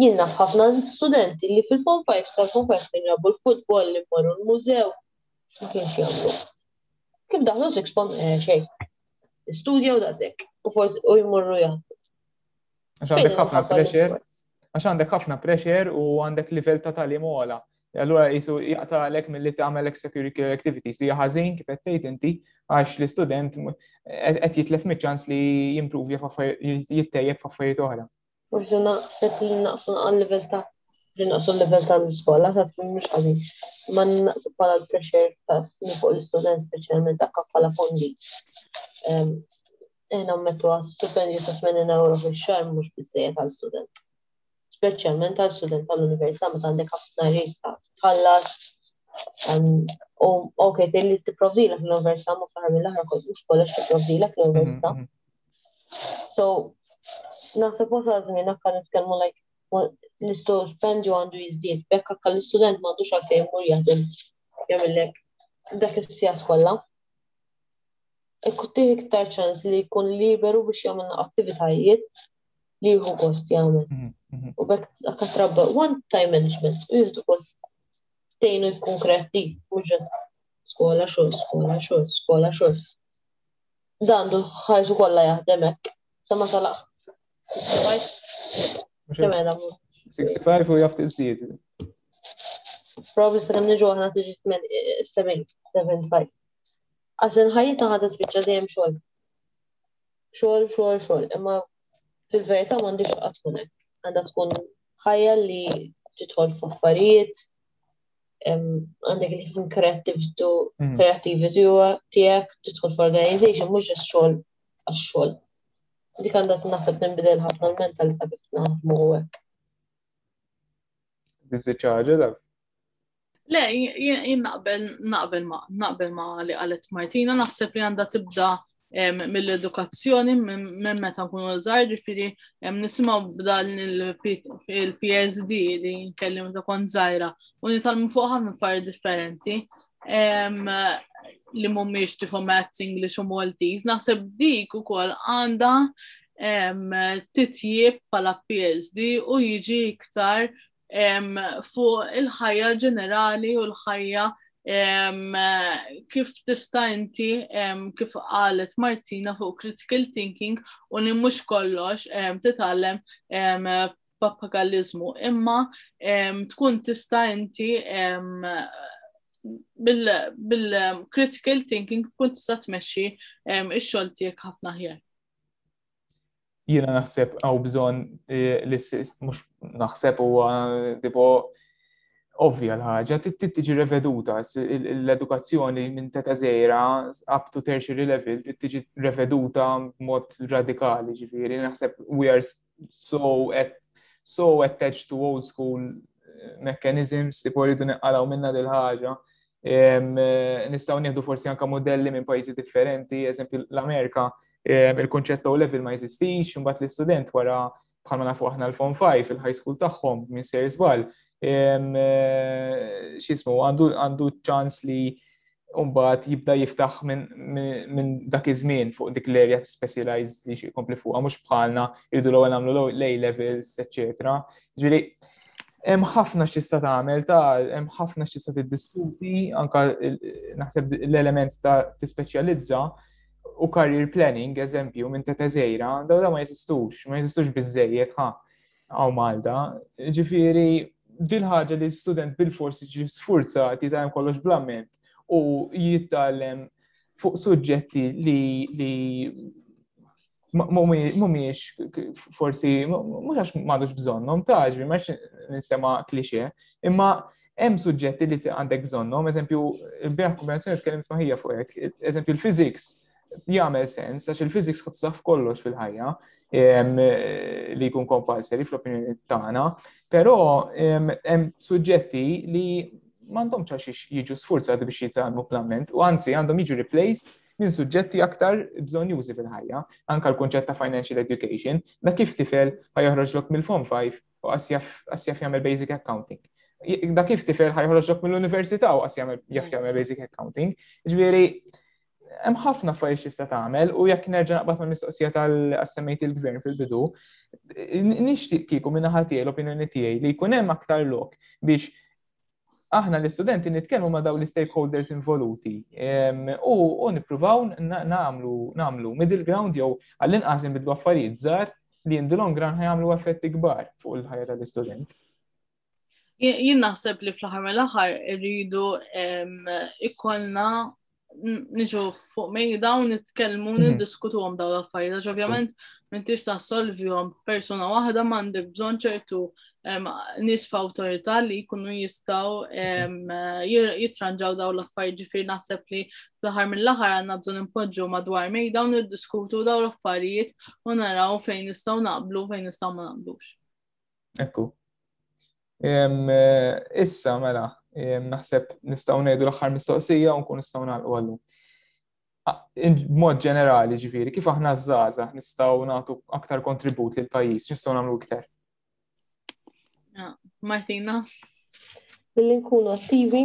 Jien naf ħafna studenti li fil-Form Five sal-Form Five kien jabu l-futbol, li mmorru l-mużew, ma kienx jagħmlu. Kif daħlu six form eh, xejn. studja u daqshekk u forsi u jmorru jaħdmu. Għax għandek ħafna pressure, għax għandek ħafna pressure u għandek livell ta' talim ola. Allura jisu jaqta għalek mill-li tagħmel extracurricular activities li ħażin kif qed tgħid inti għax l-istudent qed jitlef miċ-ċans li jimprovja jittejjeb f'affarijiet oħra. Forse naqseb li naqsu għal level ta' li naqsu l-level ta' l-iskola, ta' tkun mux għali. Ma naqsu pala l-pressure ta' fuq l-student specialment ta' pala fondi. Eħna mmettu għas stipendju ta' 80 euro fil xar mux bizzej għal student. Specialment għal student ta' l-università ma għandek ħafna rrit ta' tħallas. U ok, li t-provdila fil-università ma faħar mill-ħar kol mux kollox t-provdila fil-università. Mhm, mhm. So, naħseb wasal żmien akka nitkellmu like l-istipendju għandu jiżdied, bekk akka l-istudent m'għandux għalfejn mur jaħdem jagħmellek dak is-sigħat kollha. Ikkuttih iktar ċans li jkun liberu biex jagħmel attivitajiet li jieħu kost jagħmel. Mhm, mhm. U bekk akka trabba one time management u jieħdu kost tejnu jkun kreattiv, mhux ġas skola xogħol, skola xogħol, skola xogħol. Dan du ħajtu kollha jaħdem hekk. Sa ma talaq. 65 u jafti żied. Probabbli se kemm niġu aħna tiġi 75. Għażin ħajjita ħadha spiċċa dejjem xogħol. Xogħol, xogħol, xogħol. Imma fil-verità m'għandix qatt tkun hekk. Għandha tkun ħajja li titħol f'affarijiet, għandek il-ħin kreativtu, mm. kreativity huwa tiegħek tidħol f'organization mhux ġest xogħol għax-xogħol. Dik għandha naħseb tinbidel ħafna l-mental sa kif naħdmu hekk. Biżżi ċaġa daf. Le, jien naqbel naqbel ma naqbel ma li qalet Martina naħseb li għandha tibda mill-edukazzjoni minn meta nkunu żgħar, ġifieri nisimgħu b'dan il-PSD li nkellim ta' kont żgħira u nitalmu fuq ħafna far differenti li mhumiex tifhom maths English u Maltese, naħseb dik ukoll għandha titjib pala PSD u jiġi iktar fuq il-ħajja ġenerali u l-ħajja kif tista' inti kif qalet Martina fuq critical thinking u li mhux kollox titgħallem papagallizmu imma tkun tista' inti bil-critical thinking tkun tista' tmexxi ix-xogħol tiegħek ħafna ħjar. Jiena naħseb għaw bżon eh, li mux naħseb u tipo ovvja l-ħagġa, tiġi reveduta l-edukazzjoni minn teta zejra up to tertiary level tiġi reveduta mod radikali ġifiri, naħseb we are so, at, so attached to old school eh, mechanisms li poridu neqqalaw minna dil-ħagġa Nistgħu nieħdu forsi anke modelli minn pajjiżi differenti, eżempju l-Amerika, il-kunċett o level ma jeżistix, imbagħad l-istudent wara bħalma nafu aħna l-Form 5 fil-high school tagħhom minn ser żball. X'ismu għandu ċans li mbagħad jibda jiftaħ minn dak iż-żmien fuq dik l-area specialized li xi jkompli fuqha mhux bħalna irdu l-ewwel nagħmlu l-A levels, eċċetera. Ġifieri hemm ħafna x'issa tagħmel ta' hemm ħafna x'issa tiddiskuti anka naħseb l-element ta' tispeċjalizza u career planning eżempju minn ta' teżejra daw da ma jeżistux, ma jeżistux biżejjed ħa għaw Malta. Ġifieri dil ħaġa li student bil-forsi ġi sfurza ti ta' kollox blament u jittallem fuq suġġetti li mumiex forsi, mux għax madux bżonnom, taġbi, max nistema klixe, imma hemm suġġetti li għandek bżonnom, eżempju, il-biraħ kombinazzjoni tkellim maħija fuq hekk, eżempju, il-physics jagħmel sens, għax il-physics ħod saħf kollox fil-ħajja li jkun kompalseri fl-opinjoni tagħna, però hemm suġġetti li m'għandhom ċaxix jiġu sfurzati biex jitgħalmu plament, u anzi għandhom jiġu replaced minn suġġetti aktar bżonnjużi fil-ħajja, anke l-kunċett ta' financial education, da kif tifel ħa joħroġlok mill-form five u qas jaf jagħmel basic accounting. Da kif tifel ħa joħroġlok mill-università u qas jaf jagħmel basic accounting. Ġifieri, hemm ħafna affarijiet xista tagħmel u jekk nerġa' naqbad ma' mistoqsija tal-assemmejt il-gvern fil-bidu, nixtieq kieku minn ħati l-opinjoni tiegħi li jkun hemm aktar lok biex aħna l-istudenti nitkellmu ma' daw l-stakeholders involuti u nippruvaw namlu namlu middle ground jew għall-inqas inbidlu affarijiet żgħar li in the long run ħajamlu effetti kbar fuq il-ħajja tal-istudent. Jien naħseb li fl-aħħar mill-aħħar irridu ikollna niġu fuq mejda u nitkellmu mhm. niddiskutu għom daw l-affarijiet, għax ovvjament mintix ta' solvi għom persona waħda m'għandek bżon ċertu nis f'autorità li jkunu jistaw jitranġaw daw l-affarijiet ġifir naħseb li fl-aħħar mill-aħħar għandna bżonn impoġġu madwar mejda u niddiskutu daw l-affarijiet u naraw fejn nistgħu naqblu fejn nistgħu ma naqblux. Ekku. Issa, mela, naħseb nistaw nejdu l-axar mistoqsija u nkun nistaw nalqu għallu. B'mod ġenerali, ġifiri, kif aħna z-zaza nistaw natu aktar kontribut l pajis nistaw namlu iktar? Martina? Billi nkunu attivi,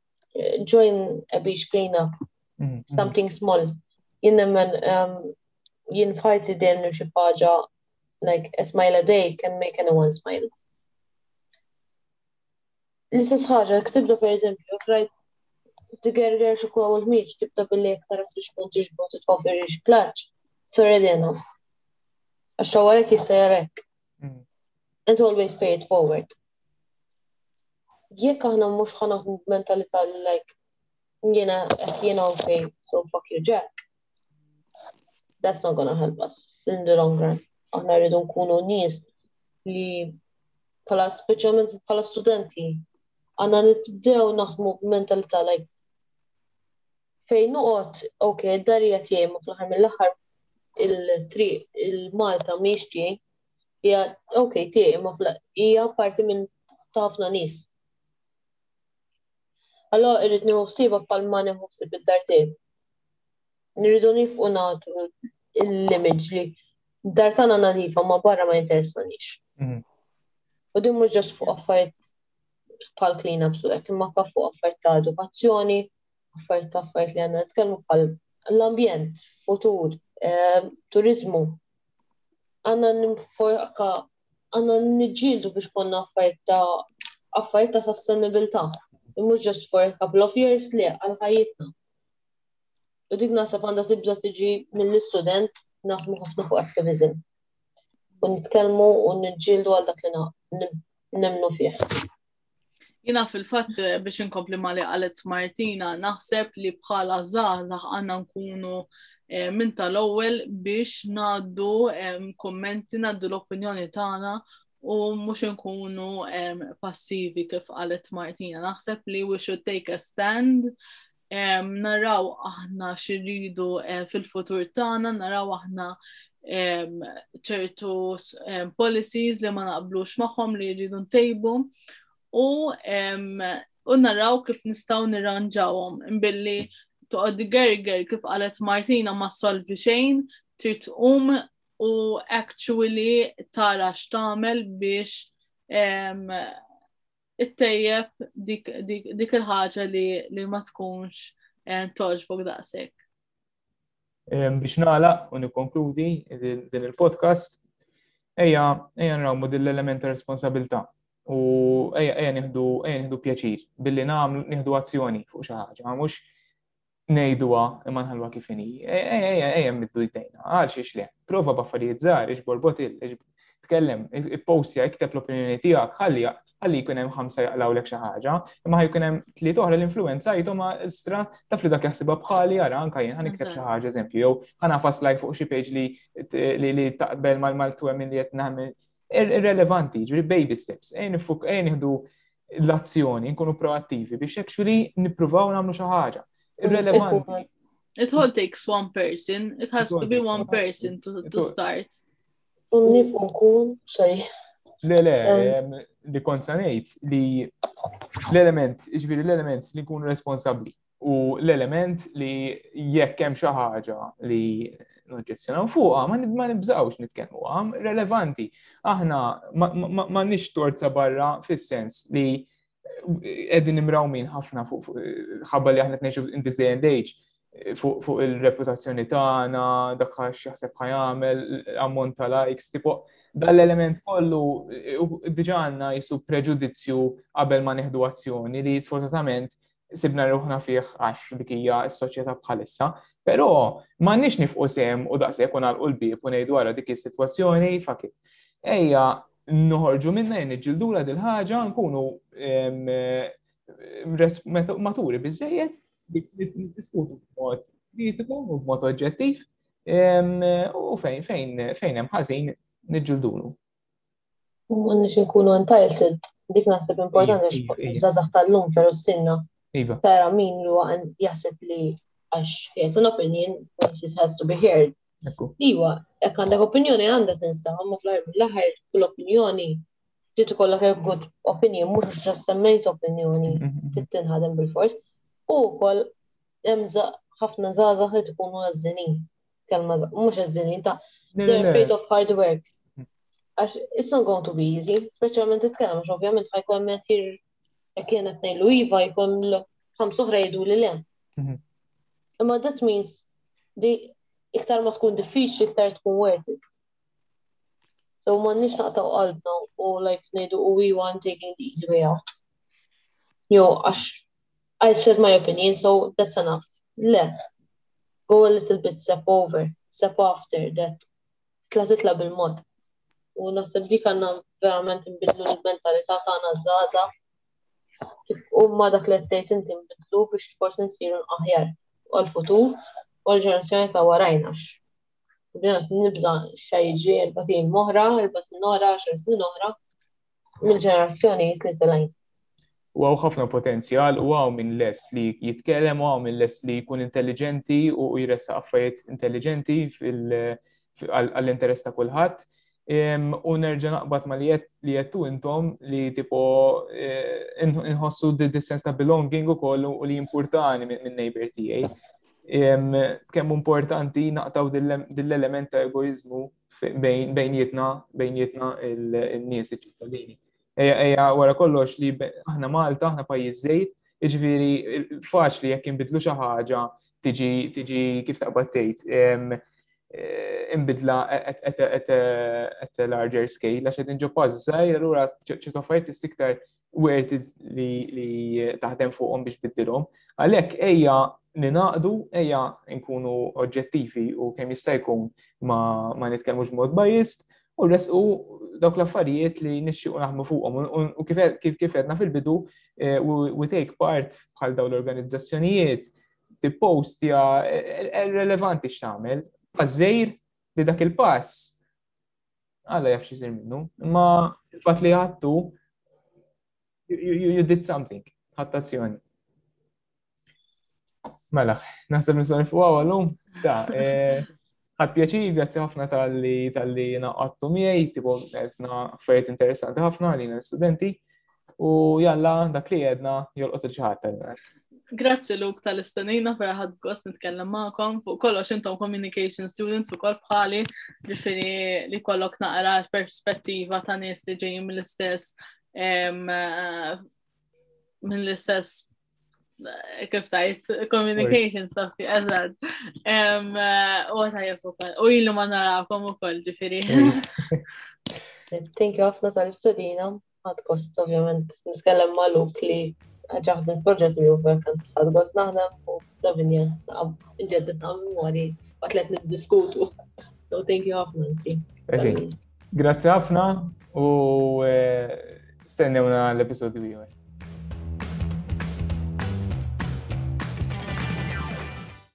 eh, join a beach cleanup, mm, mm. something small. Jien nemmen um, jien fajt li dejjem nimxi paġa like a smile a day can make anyone smile. L-istess ħaġa, ktibda per eżempju, krajt tigerger xi kwa u l-ħmieġ, tibda billi iktar fiex kun tiġbu titħofi rix klaċ, sorry enough. Għax warek jista' jarek. Mm. And always pay it forward. jekk aħna mhux ħanaħdu mentalità li like jiena hekk jiena u fej, so fuck you Jack. That's not gonna help us in the long run. Aħna rridu nkunu nies li pala speċjalment pala studenti għanna nitbdew naħdmu b'mentalità like fejn noqgħod ok, dari qed jgħin fl-aħħar mill-aħħar il-triq il-Malta mhix tiegħi, Hija ok tiegħi imma hija parti minn ta' ħafna nies. Allora irrid nieħu ħsiebha bħal ma nieħu ħsieb id-dar tiegħi. Nirridu nifqu nagħtu l-image li dar tagħna nadifa ma barra ma jinteressanix. Mhm. U din mhux ġast fuq affarijiet bħal clean up su hekk imma fuq affarijiet ta' edukazzjoni, affarijiet ta' affarijiet li għandna nitkellmu bħal l-ambjent, futur, eh, turizmu, għanna ninforka, għanna nġildu biex konna affarijiet ta' affarijiet ta' sostenibilità. Mhux ġest for couple of years li għal ħajjitna. U dik naħseb għandha tibda tiġi mill-istudent naħdmu ħafna fuq aktivizm. U nitkellmu u nġildu għal dak li nemnu fih. Jina fil-fatt eh, biex inkompli ma li għalet Martina, naħseb li bħala zaħzaħ għanna nkunu eh, minn tal-ewwel biex naddu kommenti, naddu l-opinjoni tagħna u mhux nkunu passivi kif qalet Martina. Naħseb li we should take a stand naraw aħna xirridu eh, fil-futur tagħna, naraw aħna ċertu policies li ma naqblux magħhom li jridu ntejbu u u naraw kif nistgħu nirranġawhom billi toqgħod gerger kif qalet Martina ma solvi xejn, trid tqum u actually tara x'tagħmel biex ittejjeb dik, dik, dik il-ħaġa li, li ma tkunx eh, toġbok daqshekk. Biex nagħlaq u nikkonkludi din il-podcast, ejja ejja nrawmu din l-element ta' responsabilità u ejja ejja nieħdu ejja nieħdu pjaċir billi nagħmlu nieħdu azzjoni fuq xi ħaġa, mhux ngħiduha imma nħalluha kif inhi. Ejja, ejja, middu jdejna, għal xiex le. Prova b'affarijiet żgħar, iġbor botil, tkellem, ippostja, ikteb l-opinjoni tiegħek, ħalli ħalli jkun hemm ħamsa jaqlawlek xi ħaġa, imma jkun hemm tliet oħra l-influenza jithom stra taf li dak jaħsibha bħali ara anke jien ħanikteb xi ħaġa eżempju jew ħanafas lajk fuq xi page li li taqbel mal-twemmin li qed nagħmel irrelevanti, ġri baby steps, ejn ifuk, ejn iħdu l-azzjoni, nkunu proattivi biex actually nippruvaw nagħmlu xi ħaġa. Irrelevanti. It all takes one person, it has to be one person to, to start. Unnif unkun, sorry. Le, le, um, li konsanejt li l-element, ġviri l-element li nkun responsabli. U l-element li jekk hemm xi ħaġa li noġġezzjonaw fuqha ma nibżawx nitkellmu għam relevanti. Aħna ma nix torza barra fis-sens li qegħdin nimraw min ħafna fuq ħabba li aħna tnejxu in this day and age fuq il-reputazzjoni tagħna, dak għax jaħseb ħajamel, ammont ta' likes, tipo dal-element kollu diġa għandna jisu preġudizzju qabel ma neħdu azzjoni li sfortunatament sibna ruħna fih għax dik hija s-soċjetà bħalissa, però m'għandniex nifqu sehem u daqshekk u nagħlqu l-bieb u ngħidu ara dik is-sitwazzjoni fakit. Ejja noħorġu minna jien niġġildula dil ħaġa nkunu maturi biżejjed biex niddiskutu b'mod kritiku u b'mod oġġettiv u fejn fejn fejn hemm ħażin niġġildulu. Nix nkunu entitled, dik naħseb importanti għax iva, iva. zazax tal-lum veru s-sinna. Iva. Tara min li huwa jaħseb li għax yes, an opinion, voices has to be heard. Iwa, jekk għandek opinjoni għandha tinsta, ma fl-aħħar kull opinjoni ġiet ikollok a good opinion, mhux ġas semmejt opinjoni mhm, mhm. tittinħadem bil-fors. U wkoll hemm ħafna żgħażagħ li tkunu għażżinin. kelma mhux eżżinin ta' they're afraid of hard work. Għax it's not going to be easy, speċjalment titkellem għax ovvjament ma jkun qed jir kienet ngħidu iva jkun ħams oħra jgħidu li le. Mhm. Imma that means di iktar ma tkun diffiċli iktar tkun worth it. So ma nix naqtaw qalbna u like nejdu u iwa I'm taking the easy way out. Jo, għax I said my opinion so that's enough. Le. Go a little bit step over, step after that. Titla' titla' bil-mod. U naħseb dik għandna verament nbidlu l-mentalità tagħna żgħażagħ. U ma dak li qed tgħid inti nbidlu biex forsi nsiru aħjar għall-futur u l-ġenerazzjoni ta' warajn għax. Bdejna nibża' xa jiġri erba' tim oħra, erba' snin oħra, għaxar snin oħra, mill-ġenerazzjoni li telajn. U għaw ħafna potenzjal u għaw minn les li jitkellem u għaw minn les li jkun intelligenti u jressa affarijiet intelligenti għall-interess ta' kulħadd. U nerġa' naqbad ma li jettu intom li tipo eh, nħossu d-sens ta' belonging u kollu u li importani minn neighbor tijaj kemm importanti naqtaw dill-element ta' egoizmu bejnietna, bejnietna il-nies, iċ-ċittadini. Eja, wara kollox li aħna Malta, aħna pajjiż żejr, iġviri faċli jekk inbidlu xi ħaġa tiġi tiġi kif taqbad tgħid eh, inbidla at a larger scale għax qed inġu paż żgħir allura ċertu affarijiet tistiktar werti li taħdem fuqhom biex biddilhom. Għalhekk ejja ninaqdu, ejja nkunu oġġettivi u kemm jista' jkun ma nitkellmux mod bajist u resqu dawk l-affarijiet li nixxiequ naħdmu fuqhom u kif kif edna fil-bidu eh, u take part bħal dawn l-organizzazzjonijiet tippostja eh, eh, relevanti x'tagħmel. Għażejr li dak il-pass Alla jaf xi jsir minnu. Imma fatt li għattu you did something, ħattazzjoni. Mela, naħseb nisoni fuq għawalum, ta' eh, ħad pjaċi, grazzi ħafna tal-li tal-li naqattu miegħi, tipo għedna affarijiet interessanti ħafna li studenti. U jalla dak li jedna jolqot il-ċaħat tal-nas. Grazzi Luke tal-istanina vera ħad gost nitkellem magħkom fuq kollox intom communication students ukoll bħali ġifieri li kollok naqra perspettiva ta' nies li ġejjin mill-istess eh, mill-istess eh, kif tajt communication stuff eżad. Eh, u għata jesu kol, u illu ma narakom u kol ġifiri. Thank you ħafna tal-istudina. Għad kost, ovvjament, niskellem ma' Luk li ġaħd il-proġett mi u verkan għad kost naħdem u Lavinia ġeddet ta' memori għat let niddiskutu. So thank you ħafna, nsi. Grazie ħafna u eh, stennewna l-episodju ieħor.